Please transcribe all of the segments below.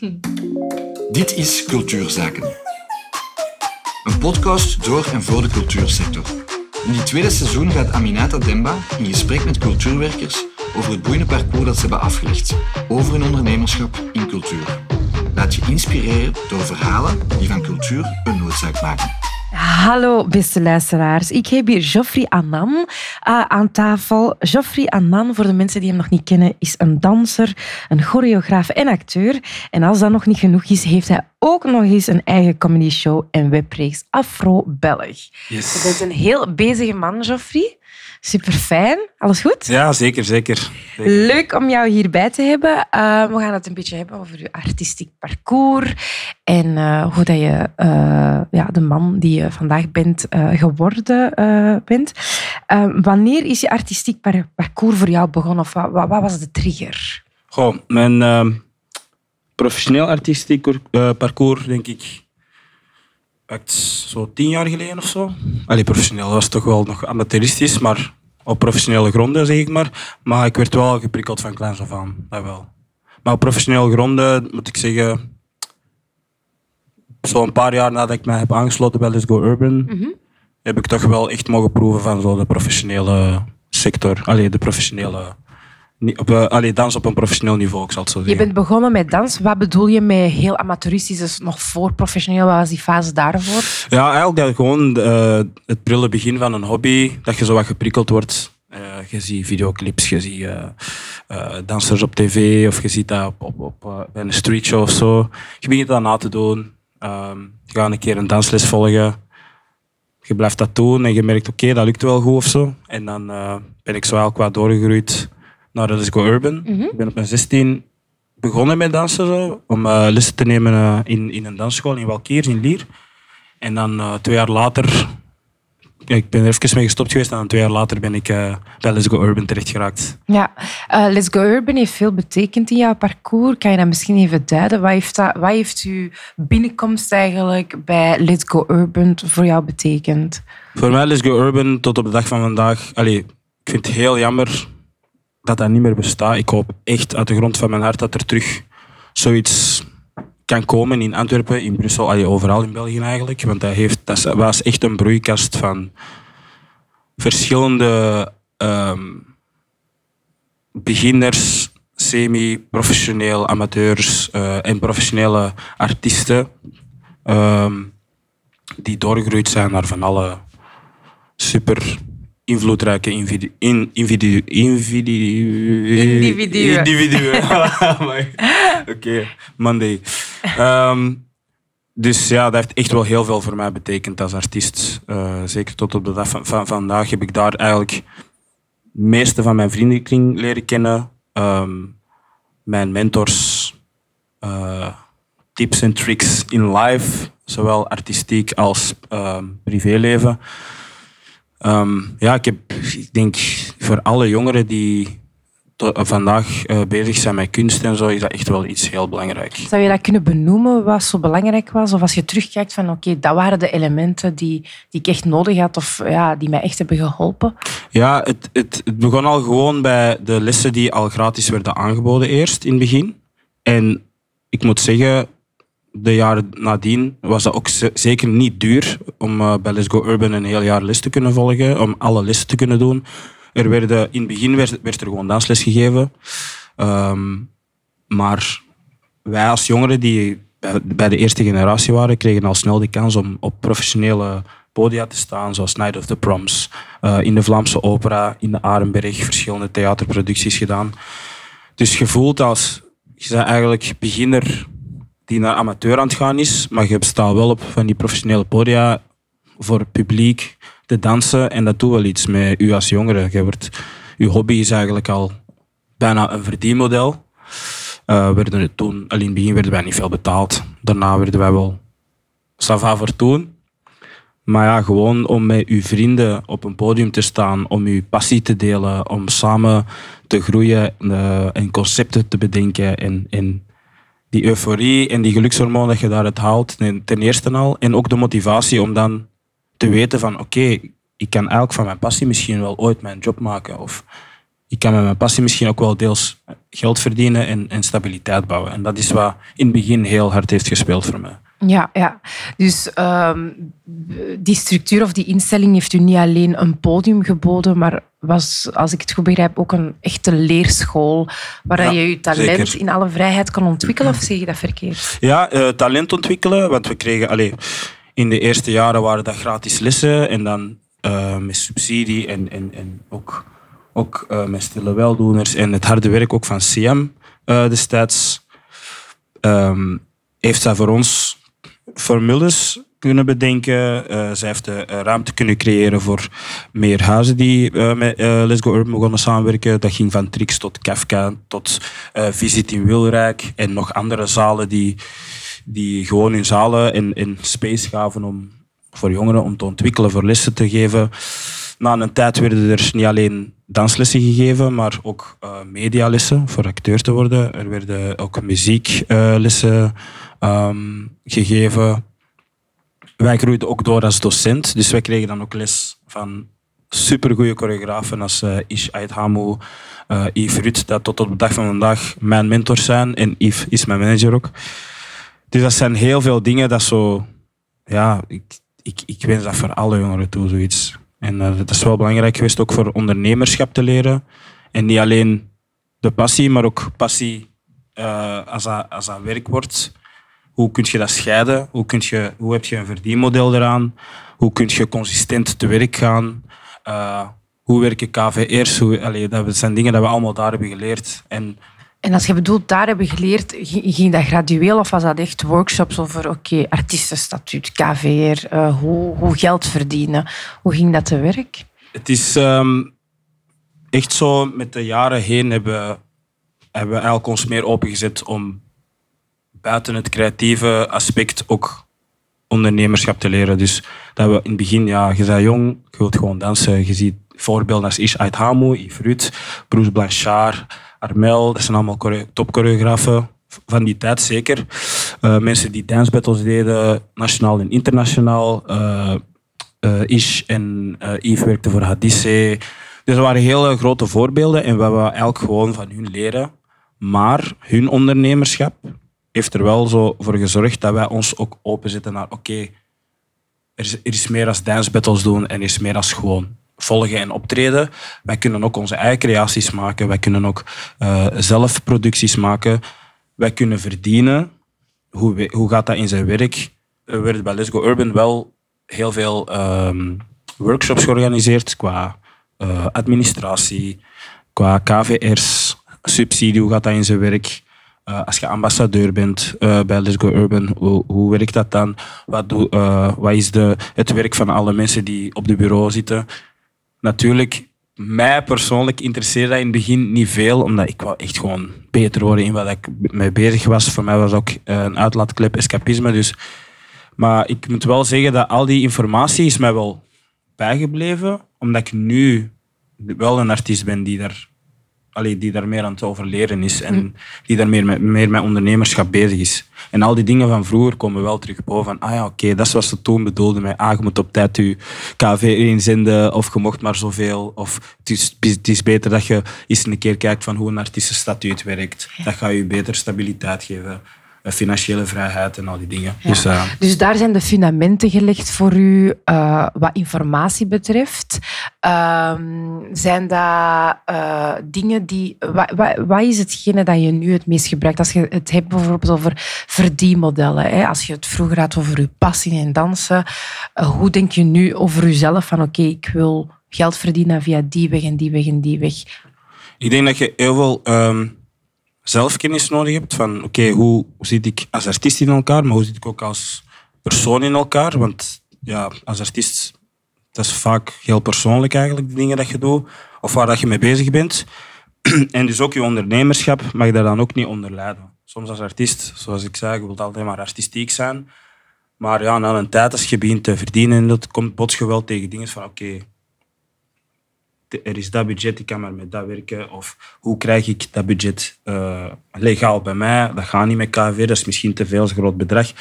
Dit is Cultuurzaken. Een podcast door en voor de cultuursector. In dit tweede seizoen gaat Aminata Demba in gesprek met cultuurwerkers over het boeiende parcours dat ze hebben afgelegd, over hun ondernemerschap in cultuur. Laat je inspireren door verhalen die van cultuur een noodzaak maken. Hallo beste luisteraars, ik heb hier Geoffrey Annan uh, aan tafel. Geoffrey Annan, voor de mensen die hem nog niet kennen, is een danser, een choreograaf en acteur. En als dat nog niet genoeg is, heeft hij ook nog eens een eigen comedy show en webreeks Afro Belg. Yes. Je bent een heel bezige man, Geoffrey. Super fijn. Alles goed? Ja, zeker, zeker. zeker. Leuk om jou hierbij te hebben. Uh, we gaan het een beetje hebben over je artistiek parcours en uh, hoe dat je uh, ja, de man die je vandaag bent geworden bent. wanneer is je artistiek par parcours voor jou begonnen of wat, wat, wat was de trigger? Goh, mijn ehm, professioneel artistiek parcours, denk ik, echt zo tien jaar geleden of zo. Allee, professioneel was toch wel nog amateuristisch, maar op professionele gronden, zeg ik maar. Maar ik werd wel geprikkeld van kleins af aan, dat wel. Maar op professionele gronden, moet ik zeggen, zo'n paar jaar nadat ik mij heb aangesloten bij Let's Go Urban, mm -hmm. heb ik toch wel echt mogen proeven van zo de professionele sector. Allee, de professionele op, uh, allee, dans op een professioneel niveau, ik zal het zo zeggen. Je bent begonnen met dans. Wat bedoel je met heel amateuristisch, dus nog voor professioneel? Wat was die fase daarvoor? Ja, eigenlijk dat gewoon uh, het prille begin van een hobby, dat je zo wat geprikkeld wordt. Uh, je ziet videoclips, je ziet dansers op tv of je ziet dat op, op, op bij een streetshow of zo. Je begint dat na te doen. Um, je gaat een keer een dansles volgen. Je blijft dat doen en je merkt, oké, okay, dat lukt wel goed of zo. En dan ben ik zo wel qua doorgegroeid naar Let's Go Urban. Mm -hmm. Ik ben op mijn 16 begonnen met dansen, zo, om uh, lessen te nemen uh, in, in een dansschool in Walkeers, in Lier. En dan uh, twee jaar later, ik ben er even mee gestopt geweest en dan twee jaar later ben ik bij Let's Go Urban terechtgeraakt. Ja, Let's Go Urban heeft veel betekend in jouw parcours. Kan je dat misschien even duiden? Wat heeft, dat, wat heeft uw binnenkomst eigenlijk bij Let's Go Urban voor jou betekend? Voor mij Let's Go Urban tot op de dag van vandaag, allee, ik vind het heel jammer dat dat niet meer bestaat. Ik hoop echt uit de grond van mijn hart dat er terug zoiets kan komen in Antwerpen, in Brussel, allee, overal in België eigenlijk. Want dat, heeft, dat was echt een broeikast van verschillende um, beginners, semi-professioneel amateurs uh, en professionele artiesten um, die doorgegroeid zijn naar van alle super invloedrijke individu, in, individu, individu, individuen. individuen. Oké, okay. Monday. Um, dus ja, dat heeft echt wel heel veel voor mij betekend als artiest. Uh, zeker tot op de dag van, van, vandaag heb ik daar eigenlijk het meeste van mijn vriendenkring leren kennen. Um, mijn mentors, uh, tips en tricks in life, zowel artistiek als uh, privéleven. Um, ja, ik, heb, ik denk voor alle jongeren die vandaag uh, bezig zijn met kunst en zo, is dat echt wel iets heel belangrijk. Zou je dat kunnen benoemen wat zo belangrijk was? Of als je terugkijkt van oké, okay, dat waren de elementen die, die ik echt nodig had of ja, die mij echt hebben geholpen? Ja, het, het, het begon al gewoon bij de lessen die al gratis werden aangeboden eerst in het begin. En ik moet zeggen, de jaren nadien was dat ook zeker niet duur om uh, bij Let's Go Urban een heel jaar les te kunnen volgen, om alle lessen te kunnen doen. Er werden, in het begin werd, er gewoon dansles gegeven. Um, maar wij als jongeren die bij de eerste generatie waren, kregen al snel de kans om op professionele podia te staan, zoals Night of the Proms, uh, in de Vlaamse Opera, in de Arenberg, verschillende theaterproducties gedaan. Dus je voelt als, je bent eigenlijk beginner die naar amateur aan het gaan is, maar je staat wel op van die professionele podia voor het publiek te dansen en dat doet wel iets met u als jongere. Je wordt, uw hobby is eigenlijk al bijna een verdienmodel. Uh, werden het toen, al in het begin werden wij niet veel betaald. Daarna werden wij wel sava voor toen. Maar ja, gewoon om met uw vrienden op een podium te staan, om uw passie te delen, om samen te groeien uh, en concepten te bedenken en, en die euforie en die gelukshormoon dat je daaruit haalt, ten eerste al. En ook de motivatie om dan te weten van oké, ik kan eigenlijk van mijn passie misschien wel ooit mijn job maken. Of ik kan met mijn passie misschien ook wel deels geld verdienen en, en stabiliteit bouwen. En dat is wat in het begin heel hard heeft gespeeld voor mij. Ja, ja. dus ehm, die structuur of die instelling heeft u niet alleen een podium geboden, maar was, als ik het goed begrijp, ook een echte leerschool waar Ja, je je talent zeker. in alle vrijheid kan ontwikkelen, of zeg je dat verkeerd? Ja, eh, talent ontwikkelen, want we kregen... Allee, in de eerste jaren waren dat gratis lessen en dan eh, met subsidie en, en, en ook, ook eh, met stille weldoeners en het harde werk ook van CM destijds. ehm, heeft zij voor ons formules kunnen bedenken. Eh, zij heeft de eh, ruimte kunnen creëren voor meer huizen die eh, met Let's Go Urban begonnen samenwerken. Dat ging van Trix tot Kafka tot Visit in Wilrijk en nog andere zalen die, die gewoon hun zalen en, en space gaven om, voor jongeren om te ontwikkelen, voor lessen te geven. Na een tijd werden er niet alleen danslessen gegeven, maar ook medialessen voor acteur te worden. Er werden ook muzieklessen ehm, gegeven. Wij groeiden ook door als docent, dus wij kregen dan ook les van supergoeie choreografen als eh Ish Aithamu, eh Yves Ruud, dat tot op de dag van vandaag mijn mentors zijn. En Yves is mijn manager ook. Dus dat zijn heel veel dingen dat zo... Ja, ik, ik, ik wens dat voor alle jongeren toe, zoiets. En eh, dat is wel belangrijk geweest ook voor ondernemerschap te leren. En niet alleen de passie, maar ook passie als, dat, als dat werk wordt. Hoe kun je dat scheiden? Hoe, kun je, hoe heb je een verdienmodel eraan? Hoe kun je consistent te werk gaan? Eh, hoe werken KVR's? Hoe, allee, dat zijn dingen die we allemaal daar hebben geleerd. En En als je bedoelt, daar hebben geleerd, ging dat gradueel of was dat echt workshops over, oké, artiestenstatuut, KVR, eh, hoe, hoe geld verdienen? Hoe ging dat te werk? Het is ehm, echt zo, met de jaren heen hebben, hebben we eigenlijk ons meer opengezet om buiten het creatieve aspect ook ondernemerschap te leren. Dus dat we in het begin, ja, je bent jong, je wilt gewoon dansen. Je ziet voorbeelden als Ish Aithamu, Yves Ruud, Bruce Blanchard, Armel. Dat zijn allemaal chore- topchoreografen van die tijd zeker. Eh, mensen die dance battles deden, nationaal en internationaal. Eh, Ish en Yves werkten voor Hadisse. Dus dat waren hele grote voorbeelden en we hebben eigenlijk gewoon van hun leren. Maar hun ondernemerschap heeft er wel zo voor gezorgd dat wij ons ook openzetten naar oké, er, is, er is meer als dance battles doen en er is meer als gewoon volgen en optreden. Wij kunnen ook onze eigen creaties maken. Wij kunnen ook eh, zelf producties maken. Wij kunnen verdienen. Hoe, hoe gaat dat in zijn werk? Er werd bij Let's Go Urban wel heel veel ehm, workshops georganiseerd qua eh, administratie, qua KVR's, subsidie, hoe gaat dat in zijn werk? Eh, als je ambassadeur bent eh, bij Let's Go Urban, hoe, hoe werkt dat dan? Wat, doe, eh, wat is de, het werk van alle mensen die op de bureau zitten? Natuurlijk, mij persoonlijk interesseerde dat in het begin niet veel, omdat ik wou echt gewoon beter worden in wat ik mee bezig was. Voor mij was ook een uitlaatklep escapisme. Dus. Maar ik moet wel zeggen dat al die informatie is mij wel bijgebleven, omdat ik nu wel een artiest ben die daar, allee, die daar meer aan het overleren is en die daar meer met, meer met ondernemerschap bezig is. En al die dingen van vroeger komen wel terug boven. Van, ah ja, oké, dat is wat ze toen bedoelden met ah, je moet op tijd je KV inzenden of je mocht maar zoveel. Of het is, het is beter dat je eens een keer kijkt van hoe een artiestenstatuut werkt. Dat gaat je beter stabiliteit geven, financiële vrijheid en al die dingen. Dus, eh, Dus daar zijn de fundamenten gelegd voor u eh, wat informatie betreft. Ehm, zijn dat eh, dingen die... Wat, wat, wat is hetgene dat je nu het meest gebruikt? Als je het hebt bijvoorbeeld over verdienmodellen. Hè? Als je het vroeger had over je passie en dansen. eh, hoe denk je nu over jezelf? Van oké, ik wil geld verdienen via die weg en die weg en die weg. Ik denk dat je heel veel zelfkennis nodig hebt. Van oké, hoe zit ik als artiest in elkaar, maar hoe zit ik ook als persoon in elkaar? Want ja, als artiest, dat is vaak heel persoonlijk eigenlijk, de dingen dat je doet. Of waar dat je mee bezig bent. en dus ook je ondernemerschap mag daar dan ook niet onder lijden. Soms als artiest, zoals ik zei, je wilt altijd maar artistiek zijn. Maar ja, na een tijd, als je begint te verdienen, dat komt bots je wel tegen dingen van oké, er is dat budget, ik kan maar met dat werken. Of hoe krijg ik dat budget eh, legaal bij mij? Dat gaat niet met KV, dat is misschien te veel, een groot bedrag.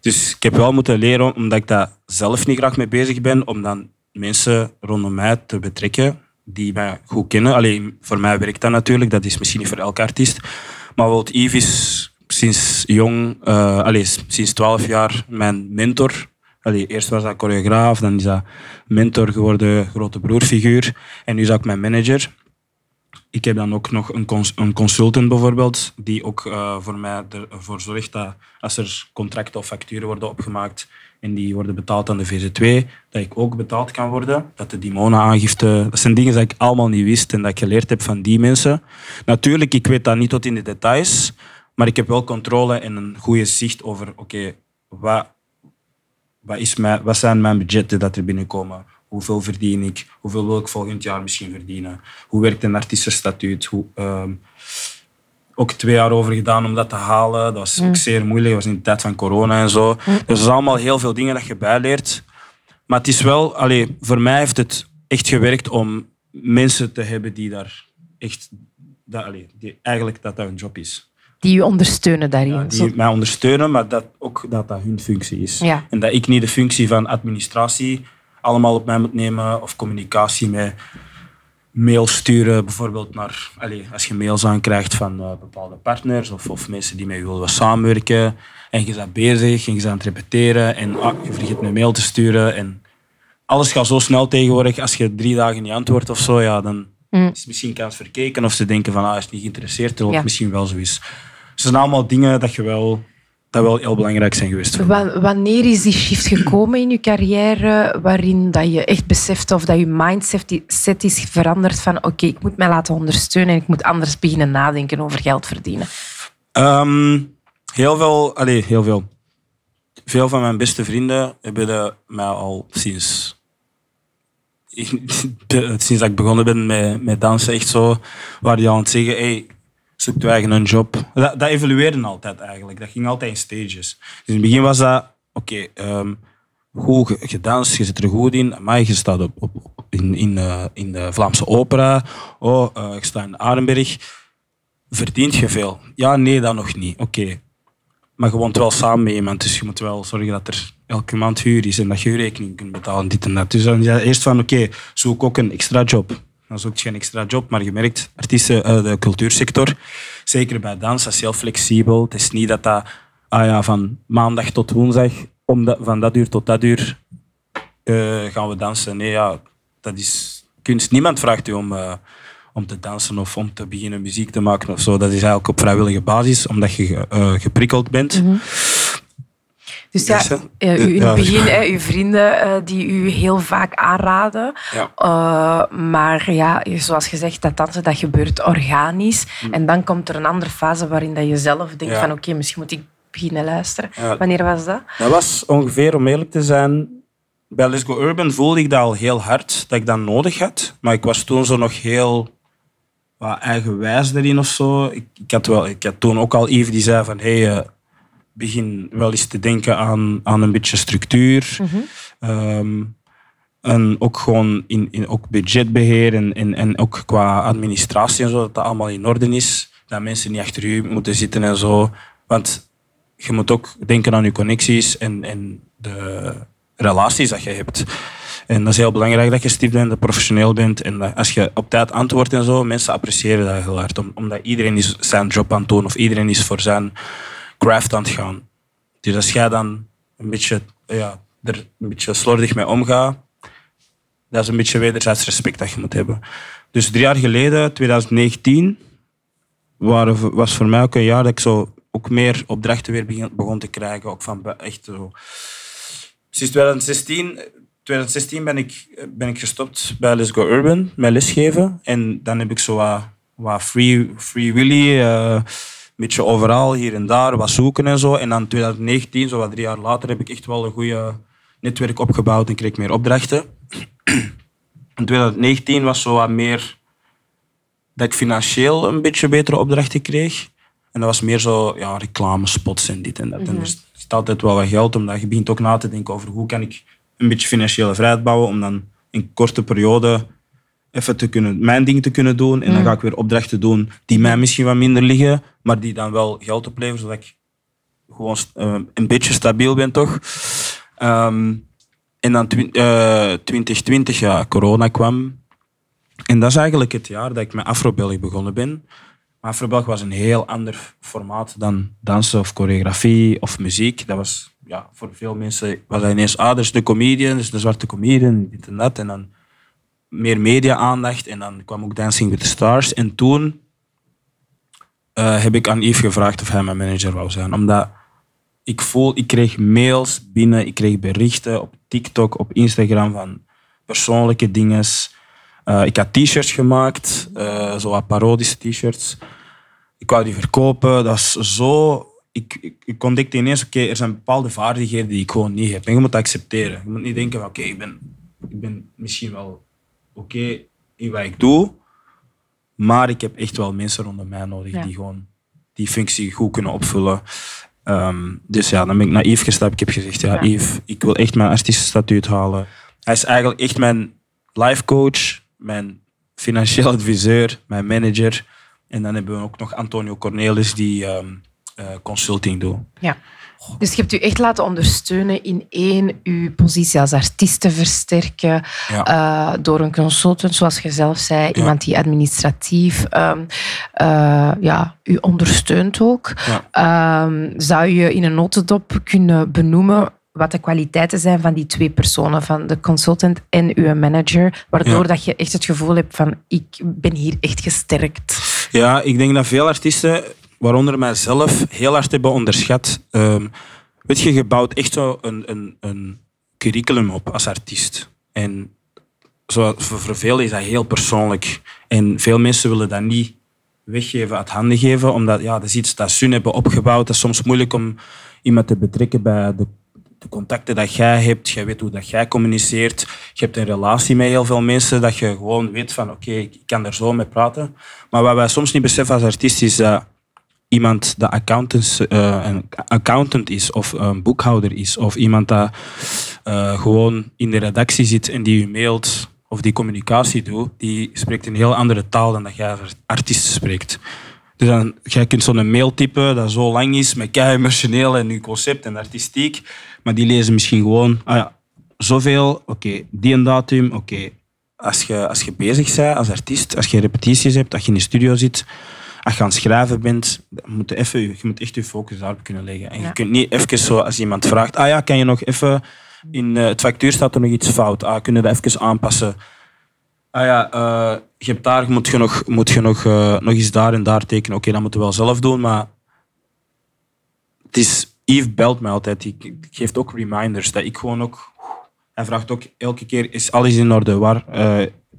Dus ik heb wel moeten leren, omdat ik daar zelf niet graag mee bezig ben, om dan mensen rondom mij te betrekken die mij goed kennen. Alleen voor mij werkt dat natuurlijk, dat is misschien niet voor elke artiest. Maar bijvoorbeeld Yves is sinds jong, uh, allee, sinds 12 jaar mijn mentor. Eerst was dat choreograaf, dan is dat mentor geworden, grote broerfiguur. En nu is dat ook mijn manager. Ik heb dan ook nog een, een consultant bijvoorbeeld, die ook uh, voor mij ervoor zorgt dat als er contracten of facturen worden opgemaakt en die worden betaald aan de VZ2, dat ik ook betaald kan worden. Dat de Dimona-aangifte... Dat zijn dingen die ik allemaal niet wist en dat ik geleerd heb van die mensen. Natuurlijk, ik weet dat niet tot in de details, maar ik heb wel controle en een goede zicht over, oké, wat, wat, is mijn, wat zijn mijn budgetten dat er binnenkomen? Hoeveel verdien ik? Hoeveel wil ik volgend jaar misschien verdienen? Hoe werkt een artiestenstatuut? Hoe, ehm, ook twee jaar over gedaan om dat te halen. Dat was ook mm. zeer moeilijk. Dat was in de tijd van corona en zo. Mm. Dus er zijn allemaal heel veel dingen dat je bijleert. Maar het is wel, allee, voor mij heeft het echt gewerkt om mensen te hebben die daar echt, dat, allee, die eigenlijk dat dat hun job is. Die je ondersteunen daarin. die mij ondersteunen, maar dat ook dat dat hun functie is. En dat ik niet de functie van administratie allemaal op mij moet nemen of communicatie met mail sturen, bijvoorbeeld naar, allez, als je mails aankrijgt van uh, bepaalde partners of, of mensen die met je willen samenwerken en je bent bezig en je bent aan het repeteren en ah, je vergeet een mail te sturen en alles gaat zo snel tegenwoordig. Als je drie dagen niet antwoordt of zo, ja, dan mm. is misschien kans verkeken of ze denken van ah, hij is niet geïnteresseerd, terwijl het misschien wel zo is. Dus het zijn allemaal dingen dat je wel dat wel heel belangrijk zijn geweest. Wanneer is die shift gekomen in je carrière waarin dat je echt beseft of dat je mindset is veranderd van oké, ik moet mij laten ondersteunen en ik moet anders beginnen nadenken over geld verdienen? Ehm, heel veel, allez, heel veel. Veel van mijn beste vrienden hebben mij al sinds sinds dat ik begonnen ben met, met dansen, echt zo, waar die aan het zeggen, hey, zoekt je eigen een job. Dat, dat evolueerde altijd eigenlijk. Dat ging altijd in stages. Dus in het begin was dat, oké, okay, um, goed gedanst, je zit er goed in, maar je staat op, op, in, in, uh, in de Vlaamse opera, oh, uh, ik sta in Arenberg. Verdient je veel? Ja, nee, dat nog niet. Oké. Maar je woont wel samen met iemand, dus je moet wel zorgen dat er elke maand huur is en dat je je rekening kunt betalen, dit en dat. Dus dan ja, eerst van, oké, zoek ook een extra job dan zoek je geen extra job. Maar je merkt, artiesten, uh, de cultuursector, zeker bij dans, dat is heel flexibel. Het is niet dat dat ah ja, van maandag tot woensdag, om van dat uur tot dat uur uh, gaan we dansen. Nee, ja, dat is kunst. Niemand vraagt u om, uh, om te dansen of om te beginnen muziek te maken of zo. Dat is eigenlijk op vrijwillige basis, omdat je geprikkeld bent. -hmm. Dus ja, u, in het begin, hè, uw vrienden uh, die u heel vaak aanraden. Ja. Uh, maar ja, zoals gezegd, dat dansen dat gebeurt organisch. Mm. En dan komt er een andere fase waarin dat je zelf denkt van oké, okay, misschien moet ik beginnen luisteren. Wanneer was dat? Dat was ongeveer, om eerlijk te zijn, bij Let's Go Urban voelde ik dat al heel hard, dat ik dat nodig had. Maar ik was toen zo nog heel wat eigenwijs erin of zo. Ik, ik, had wel, ik had toen ook al Yves die zei van hey, begin wel eens te denken aan, aan een beetje structuur. Mm en ook gewoon in, in ook budgetbeheer en, en, en ook qua administratie en zo, dat dat allemaal in orde is. Dat mensen niet achter u moeten zitten en zo. Want je moet ook denken aan je connecties en, en de relaties dat je hebt. En dat is heel belangrijk dat je stief bent, dat professioneel bent. En dat als je op tijd antwoordt en zo, mensen appreciëren dat heel hard. omdat iedereen is zijn job aan het doen of iedereen is voor zijn craft aan het gaan. Dus als jij dan een beetje, ja, er een beetje slordig mee omgaat, dat is een beetje wederzijds respect dat je moet hebben. Dus drie jaar geleden, 2019, was voor mij ook een jaar dat ik zo ook meer opdrachten weer begon te krijgen. Ook van echt zo. Sinds 2016, 2016 ben, ik, ben ik gestopt bij Let's Go Urban met lesgeven. En dan heb ik zo wat, wat free, free willy. Uh, beetje overal, hier en daar, wat zoeken en zo. En dan 2019, zo wat drie jaar later, heb ik echt wel een goede netwerk opgebouwd en kreeg ik meer opdrachten. In 2019 was zo wat meer dat ik financieel een beetje betere opdrachten kreeg. En dat was meer zo ja, reclamespots en dit en dat. En mhm. er is altijd wel wat geld, omdat je begint ook na te denken over hoe kan ik een beetje financiële vrijheid bouwen om dan in korte periode even te kunnen, mijn ding te kunnen doen. En dan mm. ga ik weer opdrachten doen die mij misschien wat minder liggen, maar die dan wel geld opleveren, zodat ik gewoon uh, een beetje stabiel ben, toch? Um, en dan uh, 2020, ja, corona kwam. En dat is eigenlijk het jaar dat ik met Afrobelg begonnen ben. Maar Afrobelg was een heel ander formaat dan dansen of choreografie of muziek. Dat was ja, voor veel mensen was dat ineens, ah, dat is de comedian, dus de zwarte comedian, dit en dat. En dan meer media-aandacht en dan kwam ook Dancing with the Stars. En toen eh, heb ik aan Yves gevraagd of hij mijn manager wou zijn. Omdat ik voel, ik kreeg mails binnen, ik kreeg berichten op TikTok, op Instagram van persoonlijke dingen. Uh, ik had t-shirts gemaakt, uh, zo wat parodische t-shirts. Ik wou die verkopen. Dat was zo... Ik, ik, ik ontdekte ineens, oké, er zijn bepaalde vaardigheden die ik gewoon niet heb. En je moet dat accepteren. Je moet niet denken van, oké, ik, ben, ik ben misschien wel oké in wat ik doe, maar ik heb echt wel mensen rondom mij nodig die gewoon die functie goed kunnen opvullen. Ehm, dus ja, dan ben ik naar Yves gestapt. Ik heb gezegd, ja, ja. Yves, ik wil echt mijn artiestenstatuut halen. Hij is eigenlijk echt mijn life coach, mijn financieel adviseur, mijn manager. En dan hebben we ook nog Antonio Cornelis, die um, uh, consulting doet. Ja. Dus je hebt u echt laten ondersteunen in één, uw positie als artiest te versterken ja. uh, door een consultant, zoals je zelf zei, ja. iemand die administratief um, uh, ja, u ondersteunt ook. Ja. Um, zou je in een notendop kunnen benoemen wat de kwaliteiten zijn van die twee personen, van de consultant en uw manager, waardoor dat je echt het gevoel hebt van ik ben hier echt gesterkt? Ja, ik denk dat veel artiesten waaronder mijzelf, heel hard hebben onderschat. Um, weet je, je bouwt echt zo een, een, een curriculum op als artiest. En zo, voor veel is dat heel persoonlijk. En veel mensen willen dat niet weggeven, uit handen geven, omdat ja, dat is iets dat ze hebben opgebouwd. Het is soms moeilijk om iemand te betrekken bij de, contacten dat jij hebt. Jij weet hoe dat jij communiceert. Je hebt een relatie met heel veel mensen, dat je gewoon weet van oké, ik kan er zo mee praten. Maar wat wij soms niet beseffen als artiest is dat iemand dat accountants, uh, een accountant is of een boekhouder is of iemand dat uh, gewoon in de redactie zit en die u mailt of die communicatie doet, die spreekt een heel andere taal dan dat jij als artiest spreekt. Dus dan, jij kunt zo'n mail typen dat zo lang is, met kei emotioneel en uw concept en artistiek, maar die lezen misschien gewoon, ah zoveel, oké, die en datum, oké. Als, je, als je bezig bent als artiest, als je repetities hebt, als je in de studio zit, als je aan het schrijven bent, moet je, even, je moet echt je focus daarop kunnen leggen. En ja. je kunt niet even zo, als iemand vraagt, ah ja, kan je nog even, in uh, het factuur staat er nog iets fout, ah, kun je dat even aanpassen? Ah ja, uh, je hebt daar, moet je nog, moet je nog, uh, nog eens daar en daar tekenen. Oké, okay, dat moeten we wel zelf doen, maar het is, Yves belt mij altijd, die geeft ook reminders, dat ik gewoon ook, hij vraagt ook elke keer, is alles in orde, waar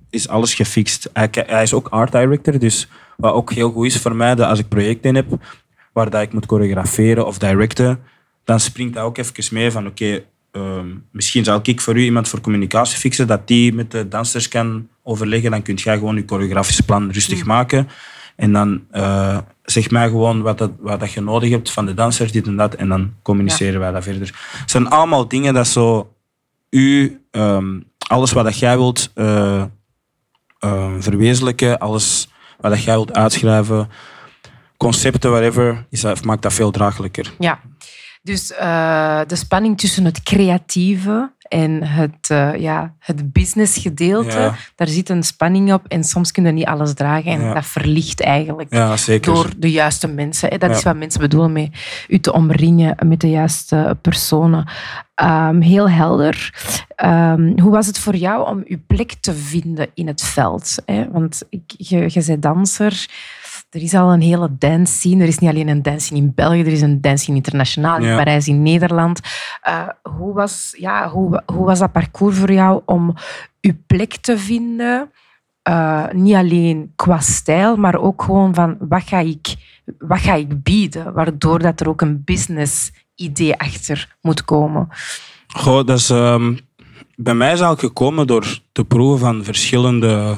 is alles gefixt? Hij, hij is ook art director, dus wat ook heel goed is voor mij, dat als ik projecten heb waar dat ik moet choreograferen of directen, dan springt dat ook even mee van oké, okay, um, misschien zal ik voor u iemand voor communicatie fixen, dat die met de dansers kan overleggen. Dan kun jij gewoon je choreografisch plan rustig maken. En dan uh, zeg mij gewoon wat, dat, wat dat je nodig hebt van de dansers, dit en dat. En dan communiceren ja. wij dat verder. Het zijn allemaal dingen dat zo u, um, alles wat dat jij wilt uh, uh, verwezenlijken, alles wat jij wilt uitschrijven, concepten, whatever, is maakt dat veel draaglijker. Ja, dus uh, de spanning tussen het creatieve en het, uh, ja, het businessgedeelte, ja. daar zit een spanning op en soms kun je niet alles dragen en ja. dat verlicht eigenlijk ja, door de juiste mensen. Dat is wat mensen bedoelen met u te omringen met de juiste personen. Um, heel helder. Um, hoe was het voor jou om je plek te vinden in het veld? Hè? Want je, je bent danser. Er is al een hele dance scene. Er is niet alleen een dance scene in België, er is een dance scene internationaal, in Parijs, in Nederland. Uh, hoe, was, ja, hoe, hoe was dat parcours voor jou om je plek te vinden? Uh, niet alleen qua stijl, maar ook gewoon van wat ga ik, wat ga ik bieden, waardoor dat er ook een business idee achter moet komen. Goh, dat is, um, bij mij is het gekomen door te proeven van verschillende,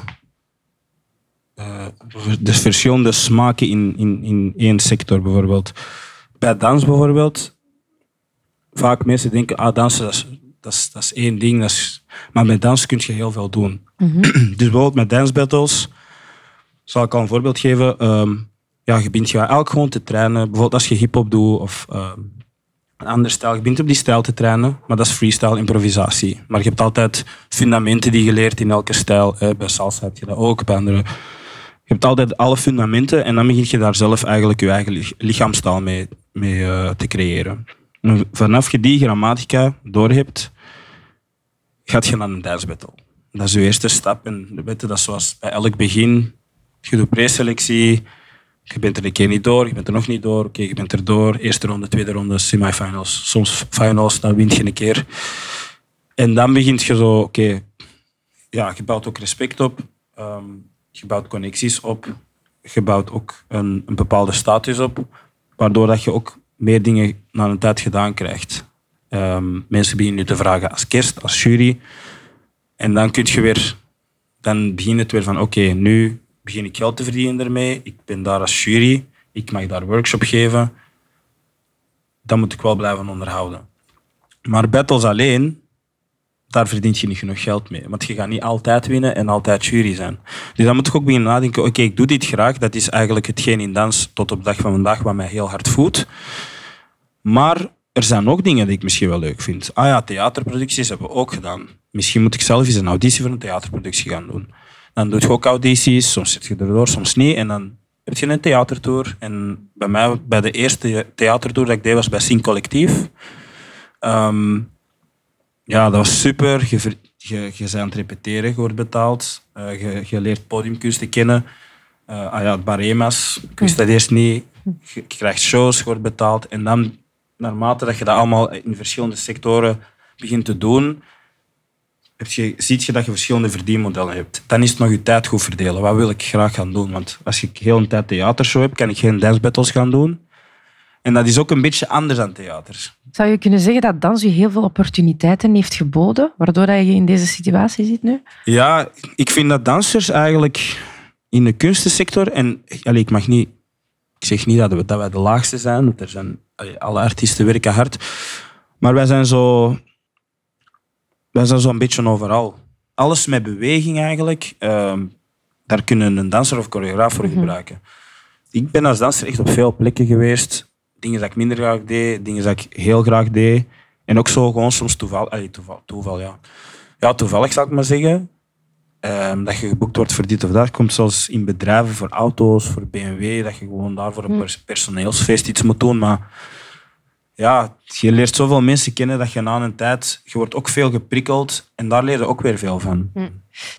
de verschillende smaken in, in, in één sector bijvoorbeeld. Bij dans bijvoorbeeld, vaak mensen denken, ah, dansen dat is, dat is, dat is één ding, dat is, maar met dans kun je heel veel doen. Mm -hmm. dus bijvoorbeeld met dance battles, zal ik al een voorbeeld geven. Um, ja, je bent je elk gewoon te trainen. Bijvoorbeeld als je hip-hop doet of um, een ander stijl. Je begint op die stijl te trainen, maar dat is freestyle improvisatie. Maar je hebt altijd fundamenten die je leert in elke stijl. Hè. Bij salsa heb je dat ook, bij andere. Je hebt altijd alle fundamenten en dan begin je daar zelf eigenlijk je eigen lich- lichaamstaal mee, mee eh, te creëren. En vanaf je die grammatica doorhebt, gaat je naar een dance battle. Dat is je eerste stap. En weten, dat zoals bij elk begin. Je doet preselectie, je bent er een keer niet door, je bent er nog niet door. Oké, je bent er door. Eerste ronde, tweede ronde, semifinals. Soms finals, dan win je een keer. En dan begint je zo, oké, ja, je bouwt ook respect op. ehm, je bouwt connecties op. Je bouwt ook een, een bepaalde status op. Waardoor dat je ook meer dingen na een tijd gedaan krijgt. Ehm, mensen beginnen nu te vragen als kerst, als jury. En dan kun je weer, dan begint het weer van, oké, nu begin ik geld te verdienen ermee. Ik ben daar als jury. Ik mag daar workshop geven. Dat moet ik wel blijven onderhouden. Maar battles alleen, daar verdient je niet genoeg geld mee. Want je gaat niet altijd winnen en altijd jury zijn. Dus dan moet ik ook beginnen nadenken, oké, ik doe dit graag. Dat is eigenlijk hetgeen in dans tot op de dag van vandaag wat mij heel hard voedt. Maar er zijn ook dingen die ik misschien wel leuk vind. Ah ja, theaterproducties hebben we ook gedaan. Misschien moet ik zelf eens een auditie voor een theaterproductie gaan doen. Dan doe je ook audities, soms zit je erdoor, soms niet. En dan heb je een theatertour. En bij mij, bij de eerste theatertour dat ik deed, was bij Sing Collectief. Ehm, ja, dat was super. Je, je, bent aan het repeteren, je wordt betaald. Eh, je, je leert podiumkunsten kennen. Eh, ah ja, het Barema's. Ik dat eerst niet. Je krijgt shows, je wordt betaald. En dan, naarmate dat je dat allemaal in verschillende sectoren begint te doen, heb je, ziet je dat je verschillende verdienmodellen hebt. Dan is het nog je tijd goed verdelen. Wat wil ik graag gaan doen? Want als ik heel een tijd theatershow heb, kan ik geen dance battles gaan doen. En dat is ook een beetje anders dan theater. Zou je kunnen zeggen dat dans je heel veel opportuniteiten heeft geboden, waardoor dat je in deze situatie zit nu? Ja, ik vind dat dansers eigenlijk in de kunstensector, en allee, ik mag niet, ik zeg niet dat, we, dat wij de laagste zijn, want er zijn, alle artiesten werken hard, maar wij zijn zo, wij zijn zo een beetje overal. Alles met beweging eigenlijk, ehm, daar kunnen een danser of choreograaf voor gebruiken. Ik ben als danser echt op veel plekken geweest. Dingen dat ik minder graag deed, dingen dat ik heel graag deed. En ook zo gewoon soms toeval, allee, toeval, toeval ja. Ja, toevallig zal ik maar zeggen. Ehm, dat je geboekt wordt voor dit of dat. Komt zoals in bedrijven voor auto's, voor BMW, dat je gewoon daar voor een pers- personeelsfeest iets moet doen. Maar ja, je leert zoveel mensen kennen dat je na een tijd... Je wordt ook veel geprikkeld en daar leer je ook weer veel van.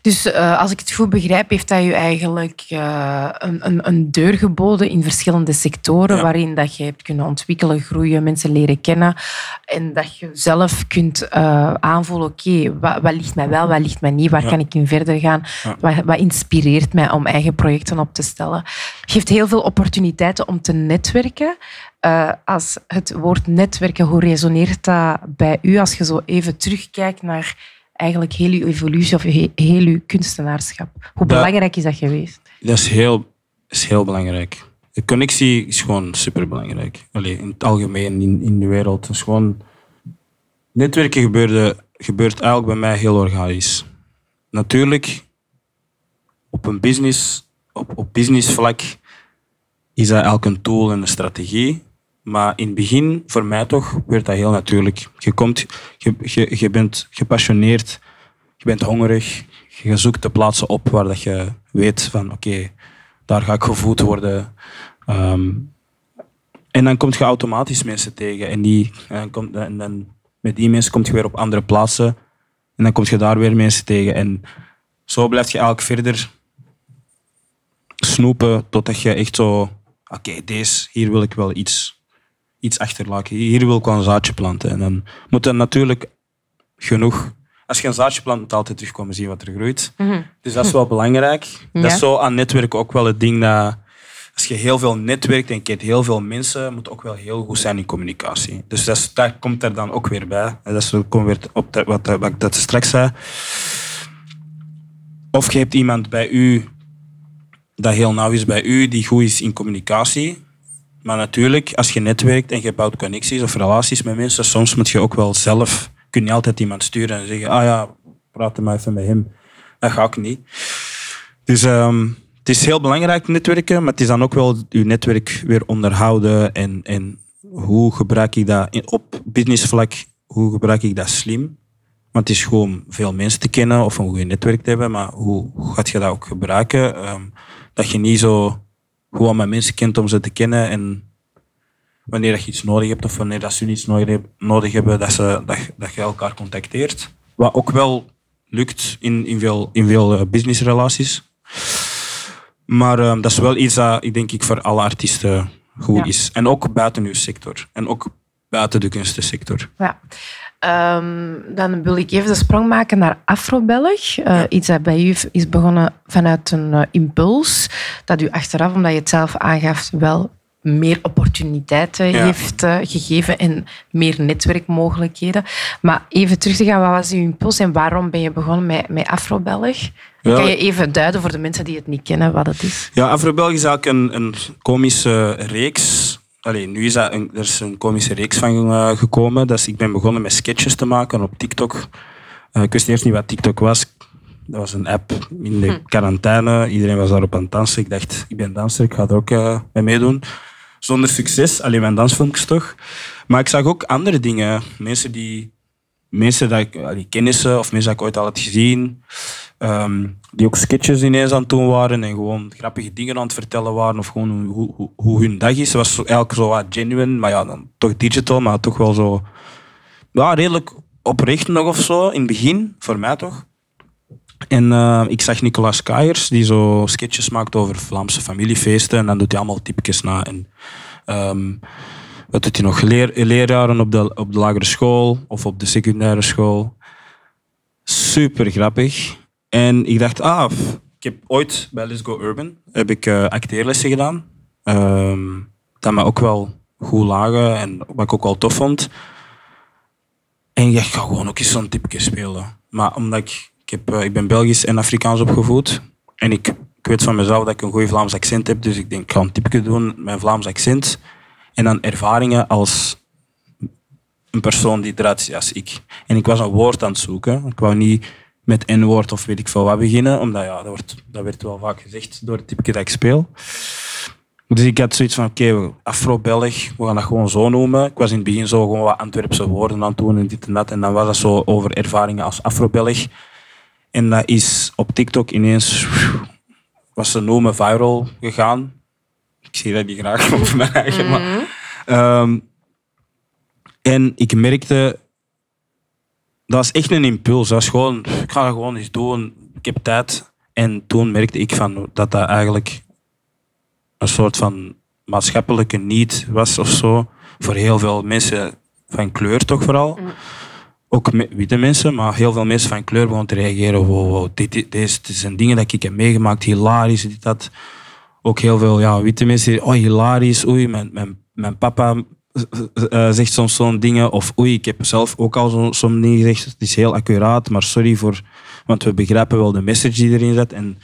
Dus eh, als ik het goed begrijp, heeft dat je eigenlijk eh, een, een, een deur geboden in verschillende sectoren Ja. waarin dat je hebt kunnen ontwikkelen, groeien, mensen leren kennen en dat je zelf kunt eh, aanvoelen, oké, wat, wat ligt mij wel, wat ligt mij niet, waar Ja. kan ik in verder gaan, Ja. wat, wat inspireert mij om eigen projecten op te stellen. Geeft heel veel opportuniteiten om te netwerken. Als het woord netwerken, hoe resoneert dat bij u als je zo even terugkijkt naar eigenlijk heel uw evolutie of he- heel uw kunstenaarschap? Hoe Dat- belangrijk is dat geweest? Dat is heel, is heel belangrijk. De connectie is gewoon superbelangrijk. Allee, in het algemeen, in, in de wereld. Is gewoon... Netwerken gebeurde, gebeurt eigenlijk bij mij heel organisch. Natuurlijk, op een business, op, op businessvlak is dat elk een tool en een strategie. Maar in het begin, voor mij toch, werd dat heel natuurlijk. Je, komt, je, je, je bent gepassioneerd, je bent hongerig, je zoekt de plaatsen op waar dat je weet van oké, daar ga ik gevoed worden. Ehm, en dan kom je automatisch mensen tegen. En, die, dan en dan met die mensen kom je weer op andere plaatsen. En dan kom je daar weer mensen tegen. En zo blijf je eigenlijk verder snoepen totdat je echt zo... Oké, deze, hier wil ik wel iets, iets achterlaten. Hier wil ik wel een zaadje planten. En dan moet er natuurlijk genoeg... Als je een zaadje plant, moet je altijd terugkomen zien wat er groeit. Dus dat is wel belangrijk. Dat is zo aan netwerken ook wel het ding dat... Als je heel veel netwerkt en kent heel veel mensen, moet ook wel heel goed zijn in communicatie. Dus dat, is- dat komt er dan ook weer bij. En dat is, komt weer op de- wat, wat ik dat straks zei. Of je hebt iemand bij u dat heel nauw is bij u, die goed is in communicatie. Maar natuurlijk, als je netwerkt en je bouwt connecties of relaties met mensen, soms moet je ook wel zelf, kun je altijd iemand sturen en zeggen, ah ja, praat maar even met hem. Dat ga ik niet. Dus ehm, het is heel belangrijk netwerken, maar het is dan ook wel je netwerk weer onderhouden en, en hoe gebruik ik dat op businessvlak, hoe gebruik ik dat slim? Want het is gewoon veel mensen te kennen of een goed netwerk te hebben, maar hoe gaat je dat ook gebruiken? Ehm, dat je niet zo gewoon met mensen kent om ze te kennen en wanneer dat je iets nodig hebt of wanneer dat ze iets nodig, heb- nodig hebben, dat, ze, dat, je- dat je elkaar contacteert. Wat ook wel lukt in, in veel, in veel eh, businessrelaties. Maar ehm, dat is wel iets dat ik denk ik voor alle artiesten goed Ja. is. En ook buiten uw sector. En ook buiten de kunstensector. Ja. Ehm, dan wil ik even de sprong maken naar Afrobelg. Eh, Iets dat bij u is begonnen vanuit een eh, impuls. Dat u achteraf, omdat je het zelf aangaf, wel meer opportuniteiten Ja. heeft eh, gegeven en meer netwerkmogelijkheden. Maar even terug te gaan, wat was uw impuls en waarom ben je begonnen met, met Afrobelg? Ja. Kan je even duiden voor de mensen die het niet kennen wat het is? Ja, Afro-Belg is eigenlijk een, een komische reeks. Allee, nu is dat een, er is een komische reeks van eh, gekomen. Dat is, ik ben begonnen met sketches te maken op TikTok. Eh, ik wist eerst niet wat TikTok was. Dat was een app in de quarantaine. Iedereen was daarop aan het dansen. Ik dacht, ik ben danser, ik ga er ook eh, mee meedoen. Zonder succes, alleen mijn dansfilmpjes toch. Maar ik zag ook andere dingen. Mensen die... Mensen dat ik, allee, kennissen of mensen dat ik ooit al had gezien. Ehm, die ook sketches ineens aan het doen waren en gewoon grappige dingen aan het vertellen waren of gewoon hoe, hoe, hoe hun dag is. Het was eigenlijk zo wat genuine, maar ja, dan toch digital, maar toch wel zo ja, redelijk oprecht nog of zo, in het begin, voor mij toch. En eh, ik zag Nicolas Kaiers, die zo sketches maakt over Vlaamse familiefeesten en dan doet hij allemaal typjes na. En, ehm, wat doet hij nog? Leer, leraren op de, op de lagere school of op de secundaire school. Super grappig. En ik dacht, ah, ik heb ooit bij Let's Go Urban heb ik, eh, acteerlessen gedaan. Ehm, dat me ook wel goed lagen en wat ik ook wel tof vond. En ik dacht, ik ga gewoon ook eens zo'n typje spelen. Maar omdat ik, ik, heb, eh, ik ben Belgisch en Afrikaans opgevoed. En ik, weet van mezelf dat ik een goed Vlaams accent heb. Dus ik denk, ik ga een typje doen met een Vlaams accent. En dan ervaringen als een persoon die eruit ziet als ik. En ik was een woord aan het zoeken. Ik wou niet met N-woord of weet ik veel wat beginnen, omdat ja, dat, wordt, dat werd wel vaak gezegd door het typje dat ik speel. Dus ik had zoiets van, oké, Afro-Belg, we gaan dat gewoon zo noemen. Ik was in het begin zo gewoon wat Antwerpse woorden aan het doen en dit en dat. En dan was dat zo over ervaringen als Afro-Belg. En dat is op TikTok ineens, was ze noemen viral gegaan. Ik zie dat niet graag op mijn eigen, maar... Ehm, en ik merkte, dat was echt een impuls. Dat was gewoon, ik ga gewoon eens doen. Ik heb tijd. En toen merkte ik van dat dat eigenlijk een soort van maatschappelijke need was of zo. Voor heel veel mensen van kleur toch vooral. Ook me- witte mensen, maar heel veel mensen van kleur begonnen te reageren. Wow, wow, dit, dit, dit zijn dingen dat ik heb meegemaakt, hilarisch, dit, dat. Ook heel veel ja, witte mensen oh hilarisch, oei, mijn, mijn, mijn papa eh, eh, zegt soms zo'n dingen. Of oei, ik heb zelf ook al zo- zo'n dingen gezegd. Het is heel accuraat, maar sorry voor... Want we begrijpen wel de message die erin zit. En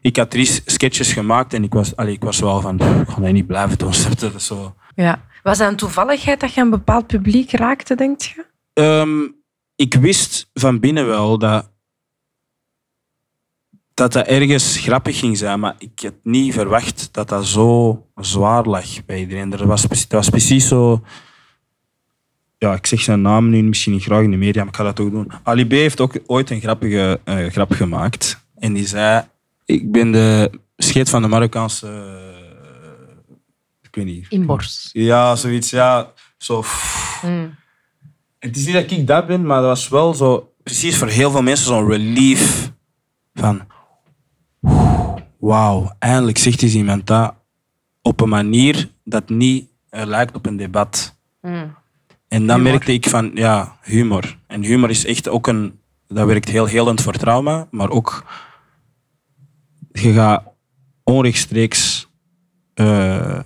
ik had drie sketches gemaakt en ik was, allee, ik was wel van... Ik ga dat niet blijven doen. Dat is zo... Ja. Was dat een toevalligheid dat je een bepaald publiek raakte, denk je? Ehm, ik wist van binnen wel dat, dat dat ergens grappig ging zijn, maar ik had niet verwacht dat dat zo zwaar lag bij iedereen. Er was, precies- dat was precies zo... Ja, ik zeg zijn naam nu misschien niet graag in de media, maar ik ga dat toch doen. Ali B heeft ook ooit een grappige eh, grap gemaakt. En die zei... Ik ben de scheet van de Marokkaanse... eh, ik weet niet. Inborst. Ja, zoiets. Ja, zo... Mm. Het is niet dat ik dat ben, maar dat was wel zo... Precies voor heel veel mensen zo'n relief. Van... Wauw, eindelijk zegt eens iemand dat op een manier dat niet eh, lijkt op een debat. Mm. En dan Humor. merkte ik van, ja, humor. En humor is echt ook een... Dat werkt heel helend voor trauma, maar ook... Je gaat onrechtstreeks eh,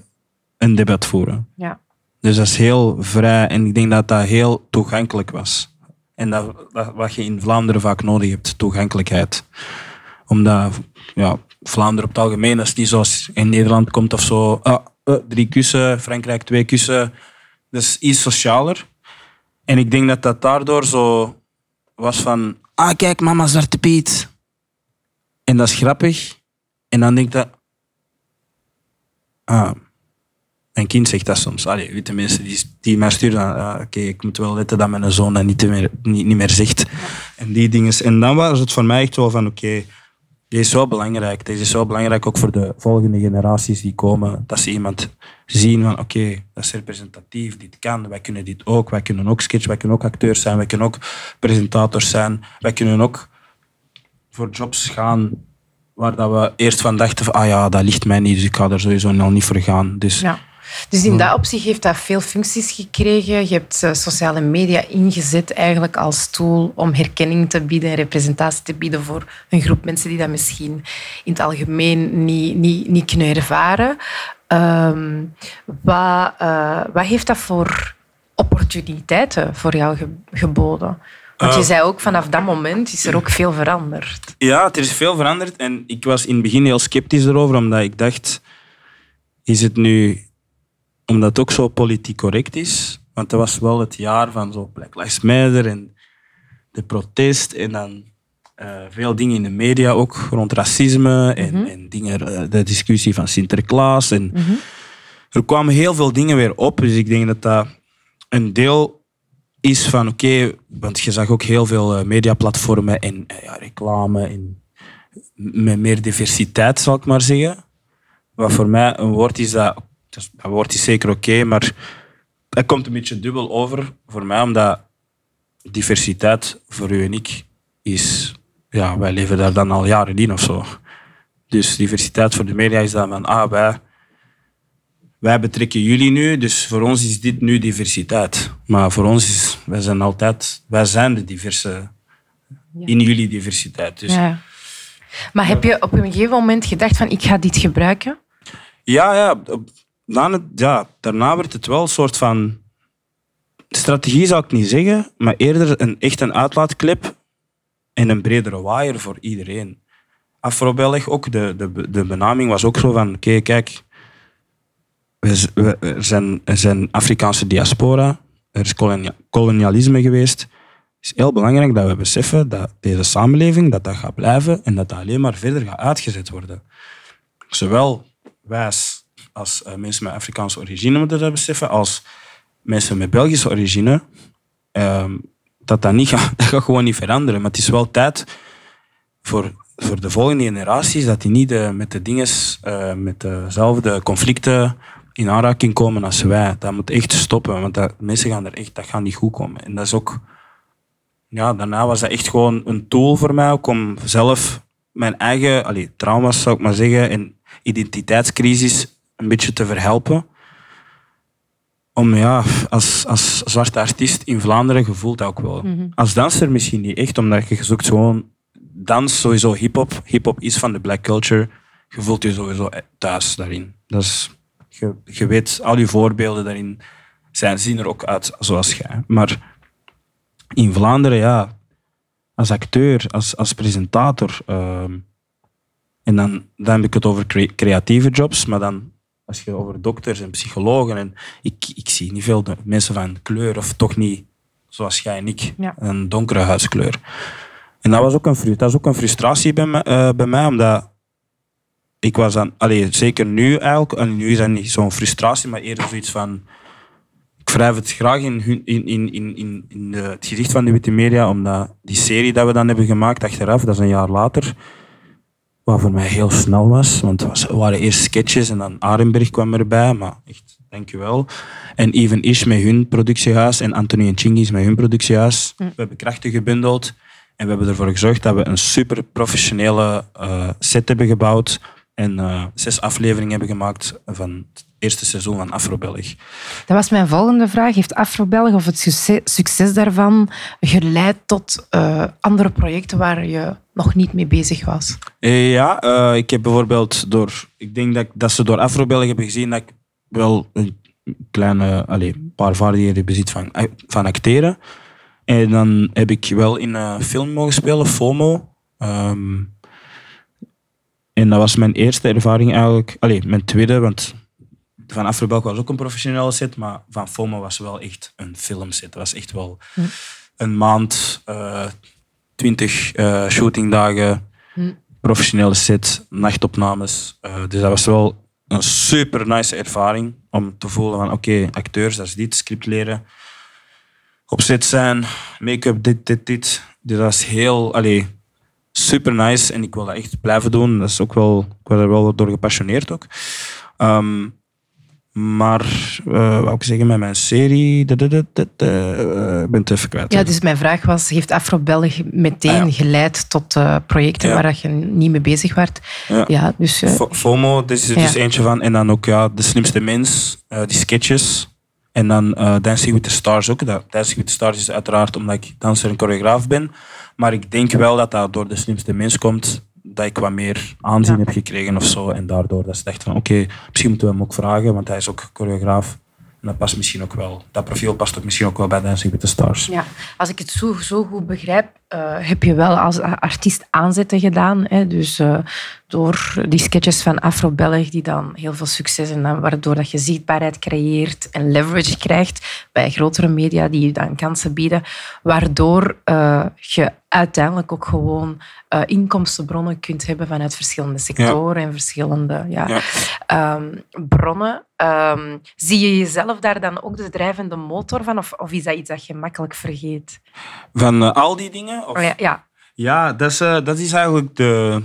een debat voeren. Ja. Dus dat is heel vrij en ik denk dat dat heel toegankelijk was. En dat, dat wat je in Vlaanderen vaak nodig hebt, toegankelijkheid. Omdat ja, Vlaanderen op het algemeen, dat is niet zoals in Nederland komt of zo. Ah, eh, drie kussen, Frankrijk twee kussen. Dat is iets socialer. En ik denk dat dat daardoor zo was van... Ah, kijk, mama Zwarte Piet. En dat is grappig. En dan denk ik dat... Ah, Mijn kind zegt dat soms. Allee, witte mensen die, die mij sturen, ah, oké, ik moet wel weten dat mijn zoon dat niet meer, niet, niet meer zegt. En die dingen. En dan was het voor mij echt wel van, oké, deze is wel belangrijk. Deze is wel belangrijk ook voor de volgende generaties die komen. Dat ze iemand zien van, oké, dat is representatief, dit kan, wij kunnen dit ook. Wij kunnen ook sketch, wij kunnen ook acteurs zijn, wij kunnen ook presentators zijn. Wij kunnen ook voor jobs gaan waar dat we eerst van dachten van, ah ja, dat ligt mij niet, dus ik ga daar sowieso al niet voor gaan. Dus. Dus in dat opzicht heeft dat veel functies gekregen. Je hebt eh, sociale media ingezet eigenlijk als tool om herkenning te bieden en representatie te bieden voor een groep mensen die dat misschien in het algemeen niet, niet, niet kunnen ervaren. Ehm, wat, eh, wat heeft dat voor opportuniteiten voor jou ge- geboden? Want je Eh, zei ook, vanaf dat moment is er ook veel veranderd. Ja, er is veel veranderd. En ik was in het begin heel sceptisch erover, omdat ik dacht... Is het nu... Omdat het ook zo politiek correct is. Want dat was wel het jaar van zo Black Lives Matter en de protest. En dan eh, veel dingen in de media ook rond racisme. En, en dingen, eh, de discussie van Sinterklaas. En Er kwamen heel veel dingen weer op. Dus ik denk dat dat een deel is van oké, want je zag ook heel veel eh, mediaplatformen en ja, reclame en met meer diversiteit, zal ik maar zeggen. Wat voor mij een woord is dat, dat is- dat woord is zeker oké, maar dat komt een beetje dubbel over voor mij, omdat diversiteit voor u en ik is, ja, wij leven daar dan al jaren in of zo. Dus diversiteit voor de media is dan van, ah, wij, wij betrekken jullie nu, dus voor ons is dit nu diversiteit. Maar voor ons is, wij zijn altijd, wij zijn de diverse, in jullie diversiteit. Dus Ja. Maar heb je op een gegeven moment gedacht van ik ga dit gebruiken? Ja, ja, op- ja. Daarna werd het wel een soort van... Strategie zou ik niet zeggen, maar eerder een, echt een uitlaatklep en een bredere waaier voor iedereen. Afro-Belg ook, de, de, de benaming was ook zo van, oké, kijk, we, we- er, zijn, zijn Afrikaanse diaspora, er is kolonia- kolonialisme geweest. Het is heel belangrijk dat we beseffen dat deze samenleving dat dat gaat blijven en dat dat alleen maar verder gaat uitgezet worden zowel wij als, eh, mensen met Afrikaanse origine moeten dat beseffen, als mensen met Belgische origine, ehm, dat dat niet gaat, dat gaat gewoon niet veranderen. Maar het is wel tijd voor, voor de volgende generaties dat die niet eh, met de dingen, eh, met dezelfde conflicten in aanraking komen als wij. Dat moet echt stoppen, want dat, mensen gaan er echt, dat gaat niet goed komen. En dat is ook, ja, daarna was dat echt gewoon een tool voor mij om zelf mijn eigen allee, trauma's, zou ik maar zeggen, en identiteitscrisis een beetje te verhelpen. Om ja, als, als zwarte artiest in Vlaanderen gevoelt dat ook wel. Als danser misschien niet echt, omdat je zoekt gewoon dans, sowieso hip-hop. Hip-hop is van de black culture. Je voelt je sowieso thuis daarin. Dat is, je, je weet, al je voorbeelden daarin zijn, zien er ook uit zoals jij. Maar in Vlaanderen, ja, als acteur, als, als presentator. ehm, en dan, dan heb ik het over cre- creatieve jobs, maar dan als je over dokters en psychologen. En ik, ik zie niet veel mensen van kleur, of toch niet zoals jij en ik, Ja. een donkere huidskleur. En dat was ook een, dat is ook een frustratie bij mij, eh, bij mij omdat ik was dan, allee, zeker nu eigenlijk, en nu is dat niet zo'n frustratie, maar eerder zoiets van ik wrijf het graag in, hun- in, in, in, in, in de, het gezicht van de witte media, omdat die serie dat we dan hebben gemaakt achteraf, dat is een jaar later, wat voor mij heel snel was, want het was- waren eerst sketches en dan Arenberg kwam erbij, maar echt, dankjewel. En Even Ish met hun productiehuis en Anthony en Chingis met hun productiehuis. We hebben krachten gebundeld en we hebben ervoor gezorgd dat we een super professionele eh, set hebben gebouwd en eh, zes afleveringen hebben gemaakt van het eerste seizoen van Afro-Belg. Dat was mijn volgende vraag. Heeft Afro-Belg of het succes, succes daarvan geleid tot eh, andere projecten waar je nog niet mee bezig was? Eh, ja, eh, ik heb bijvoorbeeld door, ik denk dat, dat ze door Afrobelg hebben gezien dat ik wel een kleine, allez, paar vaardigheden bezit van, eh, van acteren. En dan heb ik wel in een film mogen spelen, FOMO. Ehm, en dat was mijn eerste ervaring eigenlijk, Allee mijn tweede, want van Afrobelg was ook een professionele set, maar van FOMO was wel echt een filmset. Dat was echt wel hm. een maand. 20 eh, shootingdagen, hm. professionele sets, nachtopnames. Eh, dus dat was wel een super nice ervaring om te voelen van oké, acteurs, dat is dit, script leren, opzet zijn, make-up, dit, dit, dit. Dus dat is heel, allee, super nice en ik wil dat echt blijven doen. Dat is ook wel, ik word er wel door gepassioneerd ook. Ehm, maar, uh, wat ik zeggen met mijn serie? Uh, ik ben het even kwijt. Ja, dus mijn vraag was, heeft Afro-Belg meteen Ah, ja. geleid tot uh, projecten Ja. waar dat je niet mee bezig werd? Ja. Ja, dus... eh, Fo- FOMO, dit is er dus eentje van. En dan ook ja, De Slimste Mens, eh, die sketches. En dan eh, Dancing with the Stars ook. Dat, Dancing with the Stars is uiteraard omdat ik danser en choreograaf ben. Maar ik denk wel dat dat door De Slimste Mens komt. Dat ik wat meer aanzien Ja. heb gekregen of zo. En daardoor dat ze dachten van oké, misschien moeten we hem ook vragen. Want hij is ook choreograaf. En dat past misschien ook wel. Dat profiel past ook misschien ook wel bij Dancing with the Stars. Ja, als ik het zo, zo goed begrijp, eh, heb je wel als artiest aanzetten gedaan. Hè? Dus eh, door die sketches van Afro-Belg, die dan heel veel succes en waardoor dat je zichtbaarheid creëert en leverage krijgt bij grotere media die je dan kansen bieden, waardoor eh, je uiteindelijk ook gewoon inkomstenbronnen kunt hebben vanuit verschillende sectoren en verschillende ja, Ja. ehm, bronnen. Ehm, zie je jezelf daar dan ook de drijvende motor van, of, of is dat iets dat je makkelijk vergeet? Van al die dingen? Of? Oh ja, ja. Ja, dat is, eh, dat is eigenlijk de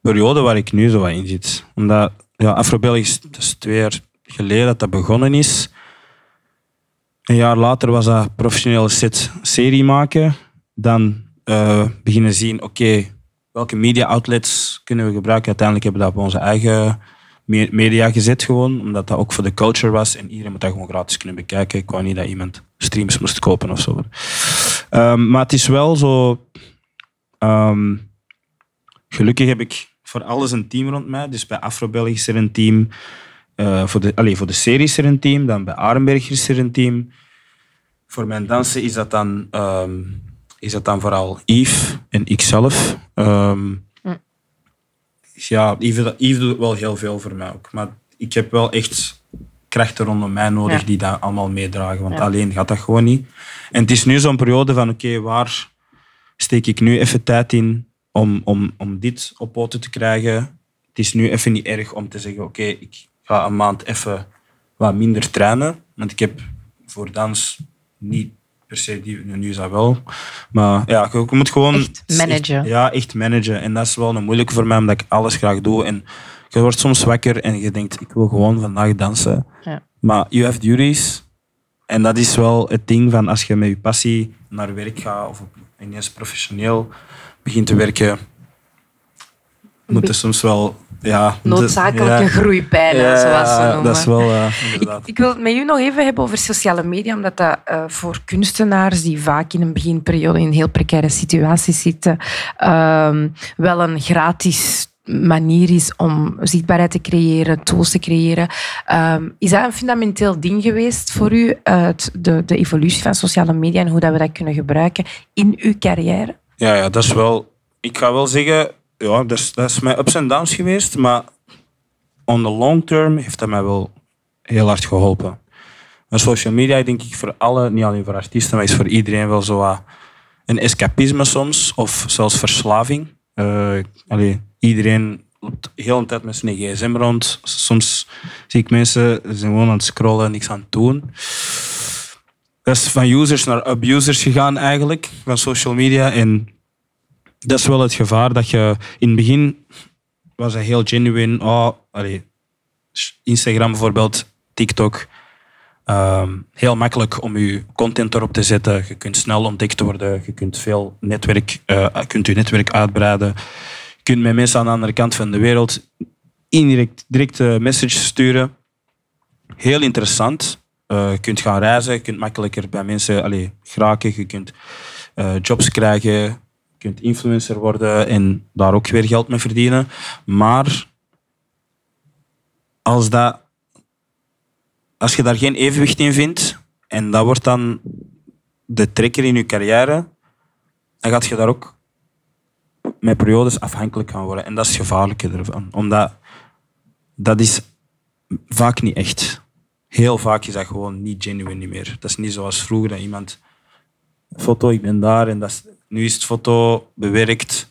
periode waar ik nu zo wat in zit. Omdat ja, Afro-België is, dat is twee jaar geleden dat dat begonnen is. Een jaar later was dat professionele set serie maken. Dan eh, beginnen zien, oké, welke media outlets kunnen we gebruiken. Uiteindelijk hebben we dat op onze eigen me- media gezet gewoon, omdat dat ook voor de culture was en iedereen moet dat gewoon gratis kunnen bekijken. Ik wou niet dat iemand streams moest kopen of zo. Ehm, maar het is wel zo... Ehm, gelukkig heb ik voor alles een team rond mij. Dus bij Afro-België is er een team. Eh, voor, de, allez, voor de serie is er een team. Dan bij Arenberg is er een team. Voor mijn dansen is dat dan, ehm, is dat dan vooral Yves en ikzelf. Ehm Ja, Yves, Yves doet wel heel veel voor mij ook. Maar ik heb wel echt krachten rondom mij nodig Ja. die dat allemaal meedragen. Want Ja. alleen gaat dat gewoon niet. En het is nu zo'n periode van, oké, waar steek ik nu even tijd in om, om, om dit op poten te krijgen? Het is nu even niet erg om te zeggen, oké, ik ga een maand even wat minder trainen. Want ik heb voor dans niet per se die, nu is dat wel. Maar ja, je, je moet gewoon... Echt managen. ja, echt managen. En dat is wel een moeilijke voor mij, omdat ik alles graag doe. En je wordt soms wakker en je denkt, ik wil gewoon vandaag dansen. Ja. Maar you have duties. En dat is wel het ding van als je met je passie naar werk gaat of ineens professioneel begint te werken, moet er soms wel... Ja, Noodzakelijke ja, groeipijnen, ja, zoals ze noemen. Dat is wel, eh, Ik, inderdaad. ik wil het met u nog even hebben over sociale media, omdat dat eh, voor kunstenaars die vaak in een beginperiode in heel precaire situaties zitten, ehm, wel een gratis manier is om zichtbaarheid te creëren, tools te creëren. Ehm, is dat een fundamenteel ding geweest voor u, het- de, de evolutie van sociale media en hoe dat we dat kunnen gebruiken in uw carrière? Ja, ja, dat is wel... Ik ga wel zeggen, ja, dat is, dat is mijn ups en downs geweest, maar on the long term heeft dat mij wel heel hard geholpen. Maar social media, denk ik, voor alle, niet alleen voor artiesten, maar is voor iedereen wel zo een escapisme soms, of zelfs verslaving. Allee, iedereen loopt de hele tijd met zijn gsm rond. Soms zie ik mensen zijn gewoon aan het scrollen, niks aan het doen. Dat is van users naar abusers gegaan eigenlijk, van social media. En dat is wel het gevaar dat je... In het begin was dat heel genuine. Oh, allee, Instagram bijvoorbeeld, TikTok. Ehm, heel makkelijk om je content erop te zetten. Je kunt snel ontdekt worden. Je kunt veel netwerk, eh, kunt je netwerk uitbreiden. Kunt met mensen aan de andere kant van de wereld indirect direct eh, messages sturen. Heel interessant. Eh, je kunt gaan reizen. Je kunt makkelijker bij mensen allee, geraken. Je kunt eh, jobs krijgen. Je kunt influencer worden en daar ook weer geld mee verdienen. Maar als, dat, als je daar geen evenwicht in vindt en dat wordt dan de trekker in je carrière, dan gaat je daar ook met periodes afhankelijk gaan worden. En dat is het gevaarlijke ervan. Omdat dat is vaak niet echt. Heel vaak is dat gewoon niet genuine meer. Dat is niet zoals vroeger dat iemand foto, ik ben daar en dat nu is het foto bewerkt.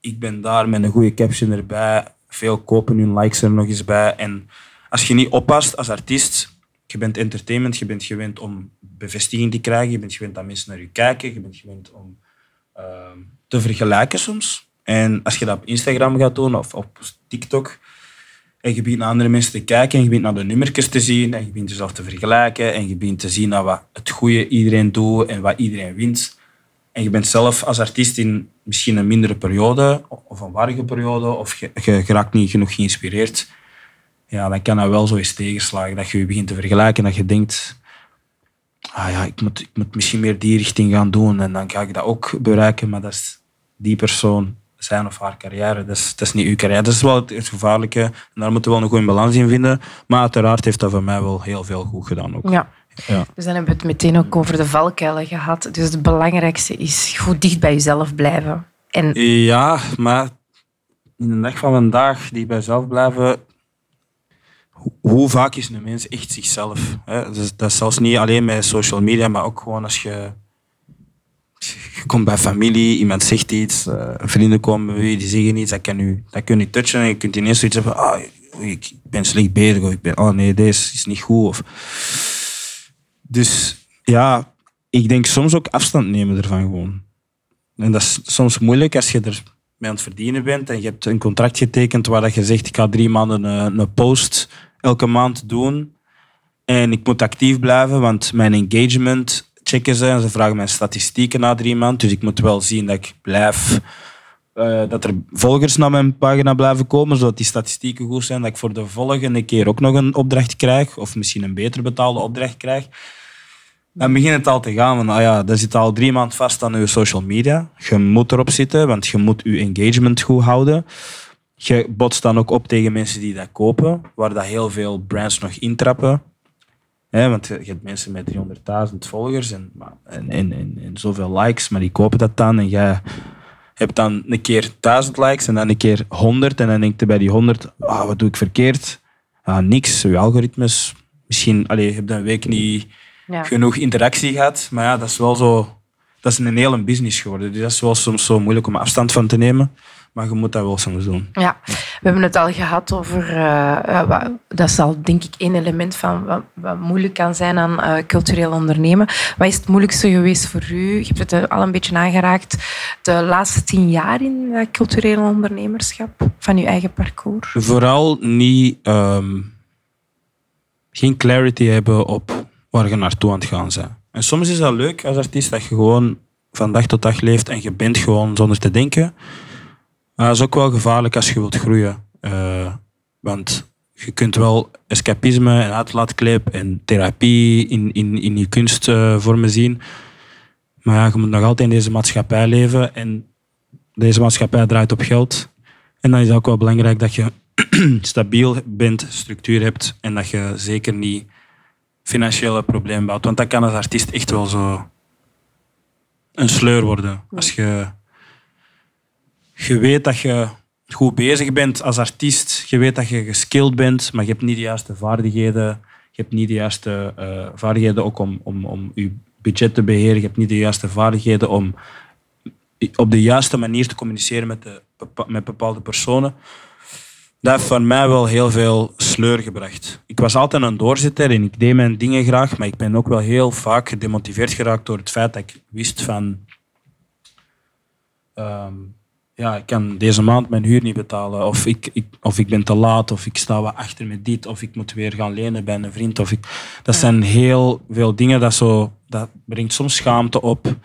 Ik ben daar met een goede caption erbij. Veel kopen hun likes er nog eens bij. En als je niet oppast als artiest, je bent entertainment, je bent gewend om bevestiging te krijgen, je bent gewend dat mensen naar je kijken, je bent gewend om ehm, te vergelijken soms. En als je dat op Instagram gaat doen of op TikTok, en je begint naar andere mensen te kijken en je begint naar de nummertjes te zien en je begint jezelf te vergelijken en je begint te zien naar wat het goede iedereen doet en wat iedereen wint. En je bent zelf als artiest in misschien een mindere periode of een warrige periode of je, je, raakt niet genoeg geïnspireerd. Ja, dan kan dat wel zo eens tegenslagen dat je je begint te vergelijken en dat je denkt ah ja, ik moet, ik moet misschien meer die richting gaan doen en dan ga ik dat ook bereiken, maar dat is die persoon zijn of haar carrière. Dat is, dat is niet uw carrière. Dat is wel het, het gevaarlijke. En daar moeten we wel een goede balans in vinden. Maar uiteraard heeft dat voor mij wel heel veel goed gedaan ook. Ja. Ja. Dus dan hebben we het meteen ook over de valkuilen gehad. Dus het belangrijkste is goed dicht bij jezelf blijven. En Ja, maar in de dag van vandaag, die bij zelf blijven, hoe, vaak is een mens echt zichzelf? Hè? Dat is zelfs niet alleen met social media, maar ook gewoon als je, komt bij familie, iemand zegt iets, eh, vrienden komen bij die zeggen iets, dat kan je, dat kun je touchen en je kunt ineens zoiets hebben, ah, ik ben slecht bezig, of ik ben, oh nee, deze is niet goed. Of... Dus ja, ik denk soms ook afstand nemen ervan gewoon. En dat is soms moeilijk als je er mee aan het verdienen bent en je hebt een contract getekend waar dat je zegt ik ga drie maanden een, een post elke maand doen en ik moet actief blijven, want mijn engagement checken ze en ze vragen mijn statistieken na drie maanden. Dus ik moet wel zien dat ik blijf, eh, dat er volgers naar mijn pagina blijven komen, zodat die statistieken goed zijn, dat ik voor de volgende keer ook nog een opdracht krijg, of misschien een beter betaalde opdracht krijg. Dan begint het al te gaan van, ah ja, dat zit al drie maanden vast aan je social media. Je moet erop zitten, want je moet je engagement goed houden. Je botst dan ook op tegen mensen die dat kopen, waar dat heel veel brands nog intrappen. Hè, want je hebt mensen met 300.000 volgers en, en, en, en, zoveel likes, maar die kopen dat dan. En jij hebt dan een keer 1000 likes en dan een keer 100. En dan denk je bij die 100, ah, wat doe ik verkeerd? Ah, niks, je algoritmes. Misschien, allee, je hebt een week niet ja. genoeg interactie gehad. Maar ja, dat is wel zo... Dat is een hele business geworden. Dus dat is wel soms zo moeilijk om afstand van te nemen. Maar je moet dat wel soms doen. Ja, we hebben het al gehad over. eh, eh, wat- dat zal denk ik één element van wat, wat moeilijk kan zijn aan eh, cultureel ondernemen. Wat is het moeilijkste geweest voor u? Je hebt het al een beetje aangeraakt. De laatste tien jaar in cultureel ondernemerschap van uw eigen parcours. Vooral niet... ehm, geen clarity hebben op waar je naartoe aan het gaan bent. En soms is dat leuk als artiest, dat je gewoon van dag tot dag leeft en je bent gewoon zonder te denken. Maar dat is ook wel gevaarlijk als je wilt groeien. Eh, want je kunt wel escapisme en uitlaatklep en therapie in, in, in je kunstvormen zien. Maar ja, je moet nog altijd in deze maatschappij leven. En deze maatschappij draait op geld. En dan is het ook wel belangrijk dat je stabiel bent, structuur hebt en dat je zeker niet financiële problemen bouwt. Want dat kan als artiest echt wel zo een sleur worden. Als je, je weet dat je goed bezig bent als artiest, je weet dat je geskilled bent, maar je hebt niet de juiste vaardigheden. Je hebt niet de juiste eh, vaardigheden ook om, om, om je budget te beheren. Je hebt niet de juiste vaardigheden om op de juiste manier te communiceren met, de, met bepaalde personen. Dat heeft voor mij wel heel veel sleur gebracht. Ik was altijd een doorzitter en ik deed mijn dingen graag, maar ik ben ook wel heel vaak gedemotiveerd geraakt door het feit dat ik wist van... ehm, ja, ik kan deze maand mijn huur niet betalen, of ik, ik, of ik ben te laat, of ik sta wat achter met dit, of ik moet weer gaan lenen bij een vriend. Of ik, dat zijn heel veel dingen dat, zo, dat brengt soms schaamte op.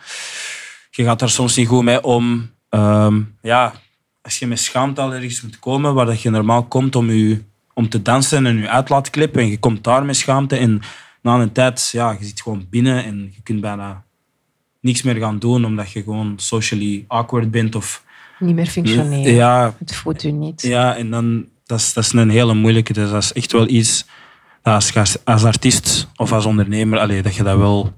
Je gaat daar soms niet goed mee om. Ehm, ja, als je met schaamte al ergens moet komen, waar dat je normaal komt om, je, om te dansen en je uitlaatklep, en je komt daar met schaamte, en na een tijd, ja, je zit gewoon binnen en je kunt bijna niks meer gaan doen, omdat je gewoon socially awkward bent. Of, Niet meer functioneren. ja, Het voelt u niet. ja, en dan, dat is, dat is een hele moeilijke. Dus dat is echt wel iets, dat als, als, als artiest of als ondernemer, allee, dat je dat wel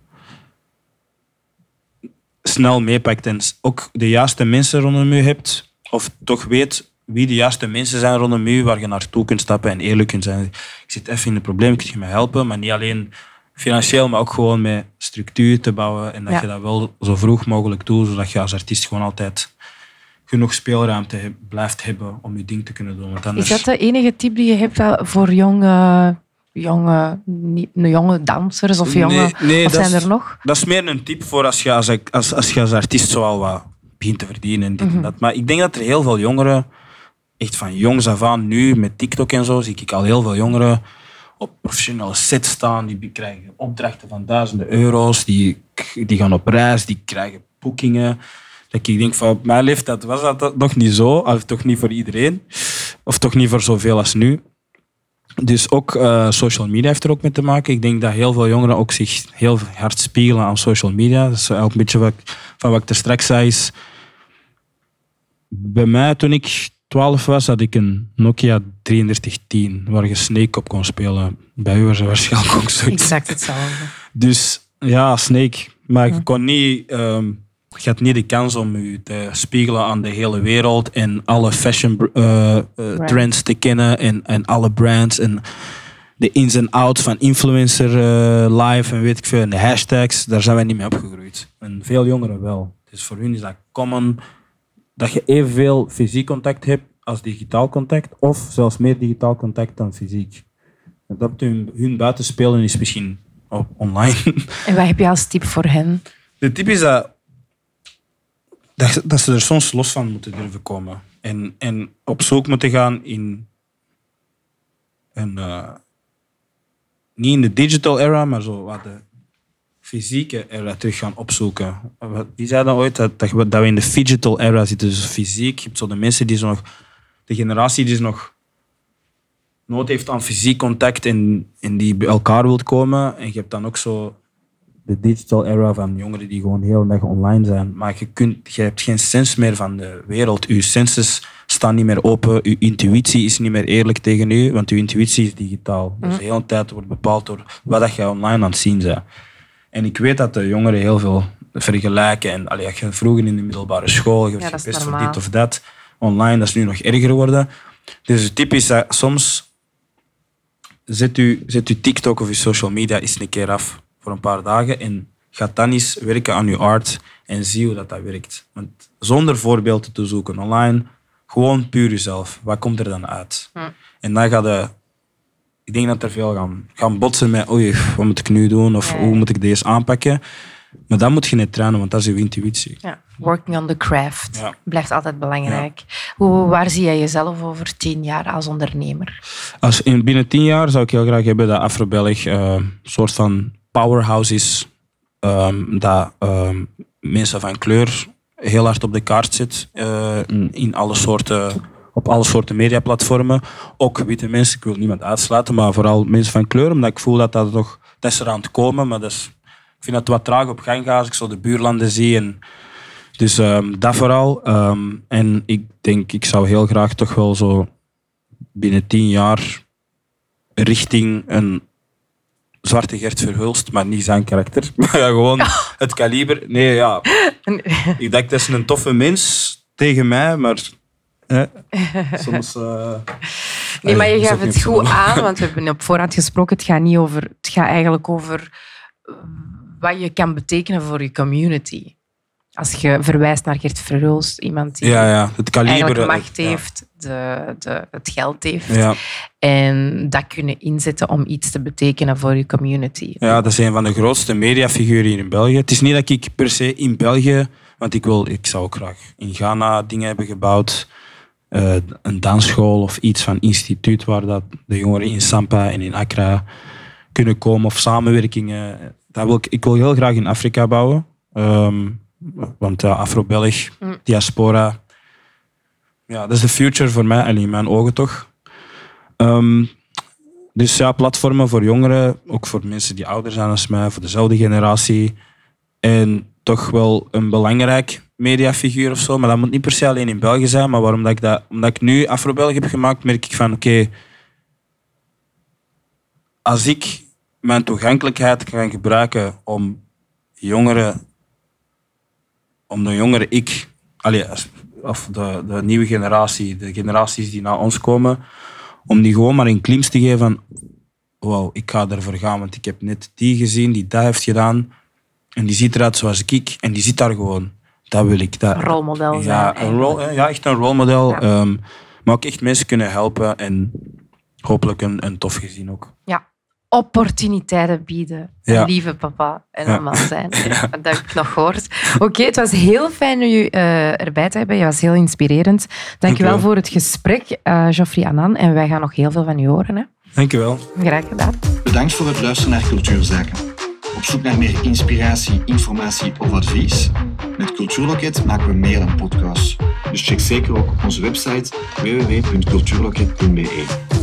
snel meepakt en ook de juiste mensen rondom je hebt, of toch weet wie de juiste mensen zijn rondom je, waar je naartoe kunt stappen en eerlijk kunt zijn. Ik zit even in een probleem, kun je me helpen? Maar niet alleen financieel, maar ook gewoon met structuur te bouwen en dat Ja. je dat wel zo vroeg mogelijk doet, zodat je als artiest gewoon altijd genoeg speelruimte blijft hebben om je ding te kunnen doen. Want Is dat de enige tip die je hebt voor jonge, jonge, niet- jonge dansers of jonge... Nee, nee, of dat zijn is- er nog? Dat is meer een tip voor als je als, als, als, je als artiest zoal wat begint te verdienen en dit Mhm. en dat. Maar ik denk dat er heel veel jongeren, echt van jongs af aan, nu met TikTok en zo, zie ik al heel veel jongeren op professionele sets staan. Die krijgen opdrachten van duizenden euro's, die, die gaan op reis, die krijgen boekingen. Dat ik denk van op mijn leeftijd was dat nog niet zo, of toch niet voor iedereen, of toch niet voor zoveel als nu. Dus ook eh, social media heeft er ook mee te maken. Ik denk dat heel veel jongeren ook zich heel hard spiegelen aan social media. Dat is ook een beetje wat, van wat ik er straks zei. Is, bij mij, toen ik 12 was, had ik een Nokia 3310 waar je Snake op kon spelen. Bij u was er waarschijnlijk ook zoiets. Exact hetzelfde. Dus ja, Snake. Maar je kon niet... ehm, je had niet de kans om je te spiegelen aan de hele wereld en alle fashion eh, eh, trends te kennen en, en alle brands en de ins en outs van influencer eh, live en weet ik veel, en de hashtags, daar zijn wij niet mee opgegroeid. En veel jongeren wel. Dus voor hun is dat common dat je evenveel fysiek contact hebt als digitaal contact, of zelfs meer digitaal contact dan fysiek. En dat hun, hun buitenspelen is misschien op online. En wat heb je als tip voor hen? De tip is dat, dat, dat ze er soms los van moeten durven komen. En, en op zoek moeten gaan in een, eh, niet in de digital era, maar zo wat de fysieke era terug gaan opzoeken. Die zeiden ooit dat, dat, we, dat we in de digital era zitten, dus fysiek. Je hebt zo de mensen die zo nog, de generatie die zo nog nood heeft aan fysiek contact en, en die bij elkaar wilt komen. En je hebt dan ook zo de digital era van jongeren die gewoon de hele dag online zijn. Maar je, kunt, je hebt geen sens meer van de wereld. Je senses staan niet meer open. Je intuïtie is niet meer eerlijk tegen u, want je intuïtie is digitaal. Dus de hele tijd wordt bepaald door wat dat je online aan het zien bent. En ik weet dat de jongeren heel veel vergelijken. En allee, je vroeger in de middelbare school, je Ja, is gepest voor dit of dat. Online, dat is nu nog erger geworden. Dus is dat soms zet u, zet u TikTok of je social media eens een keer af voor een paar dagen en ga dan eens werken aan je art en zie hoe dat, dat werkt. Want zonder voorbeelden te zoeken online, gewoon puur jezelf. Wat komt er dan uit? En dan ga je... Ik denk dat er veel gaan, gaan botsen met oei, wat moet ik nu doen? Of hoe moet ik deze aanpakken? Maar dan moet je net trainen, want dat is je intuïtie. Ja. Working on the craft Ja. blijft altijd belangrijk. Hoe, waar zie jij jezelf over tien jaar als ondernemer? Als in, binnen tien jaar zou ik heel graag hebben dat Afro-Belg eh, een soort van powerhouse is. ehm, dat ehm, mensen van kleur heel hard op de kaart zit. eh, in alle soorten, op alle soorten mediaplatformen. Ook witte mensen, ik wil niemand uitsluiten, maar vooral mensen van kleur. Omdat ik voel dat dat toch... Dat is eraan te komen, maar dat is, ik vind dat het wat traag op gang gaat. Als ik zo de buurlanden zie en... Dus ehm, dat vooral. Ehm, en ik denk, ik zou heel graag toch wel zo binnen tien jaar richting een zwarte Gert Verhulst, maar niet zijn karakter. Maar ja, gewoon het kaliber. Nee, ja. Ik dacht, dat is een toffe mens tegen mij, maar soms... eh, Nee, maar je gaf het goed aan, want we hebben op voorhand gesproken. Het gaat, niet over, het gaat eigenlijk over eh, wat je kan betekenen voor je community. Als je verwijst naar Gert Verhulst, iemand die Ja, ja, het kaliber... eigenlijk macht ja. heeft, de, de, het geld heeft. Ja. En dat kunnen inzetten om iets te betekenen voor je community. Ja, dat is een van de grootste mediafiguren hier in België. Het is niet dat ik per se in België, want ik, wil, ik zou ook graag in Ghana dingen hebben gebouwd. Eh, een dansschool of iets van instituut waar dat de jongeren in Sampa en in Accra kunnen komen of samenwerkingen. Dat wil ik, ik wil heel graag in Afrika bouwen. Ehm, want Afro-Belg, Mm. diaspora, ja, dat is de future voor mij en in mijn ogen toch. Ehm, dus ja, platformen voor jongeren, ook voor mensen die ouder zijn als mij, voor dezelfde generatie. En toch wel een belangrijk mediafiguur of zo. Maar dat moet niet per se alleen in België zijn. Maar waarom dat ik dat, omdat ik nu Afro-Belg heb gemaakt, merk ik van oké, als ik mijn toegankelijkheid kan gebruiken om jongeren, om de jongere ik, allee, als- of de, de nieuwe generatie, de generaties die na ons komen, om die gewoon maar een klimps te geven van wauw, ik ga ervoor gaan, want ik heb net die gezien die dat heeft gedaan en die ziet eruit zoals ik en die zit daar gewoon. Dat wil ik. Dat, Een rolmodel zijn. ja, een rol, eigenlijk. ja, echt een rolmodel. Ja. ehm, maar ook echt mensen kunnen helpen en hopelijk een, een tof gezin ook. Ja. Opportuniteiten bieden. Ja. Lieve papa en Ja. mama zijn. Dat heb ik nog gehoord. Oké, het was heel fijn u eh, erbij te hebben. Je was heel inspirerend. Dank je wel wel. voor het gesprek, eh Geoffrey Annan. En wij gaan nog heel veel van u horen. Hè. Dankjewel. Graag gedaan. Bedankt voor het luisteren naar Cultuurzaken. Op zoek naar meer inspiratie, informatie of advies? Met Cultuurloket maken we meer dan podcasts. Dus check zeker ook onze website www.cultuurloket.be.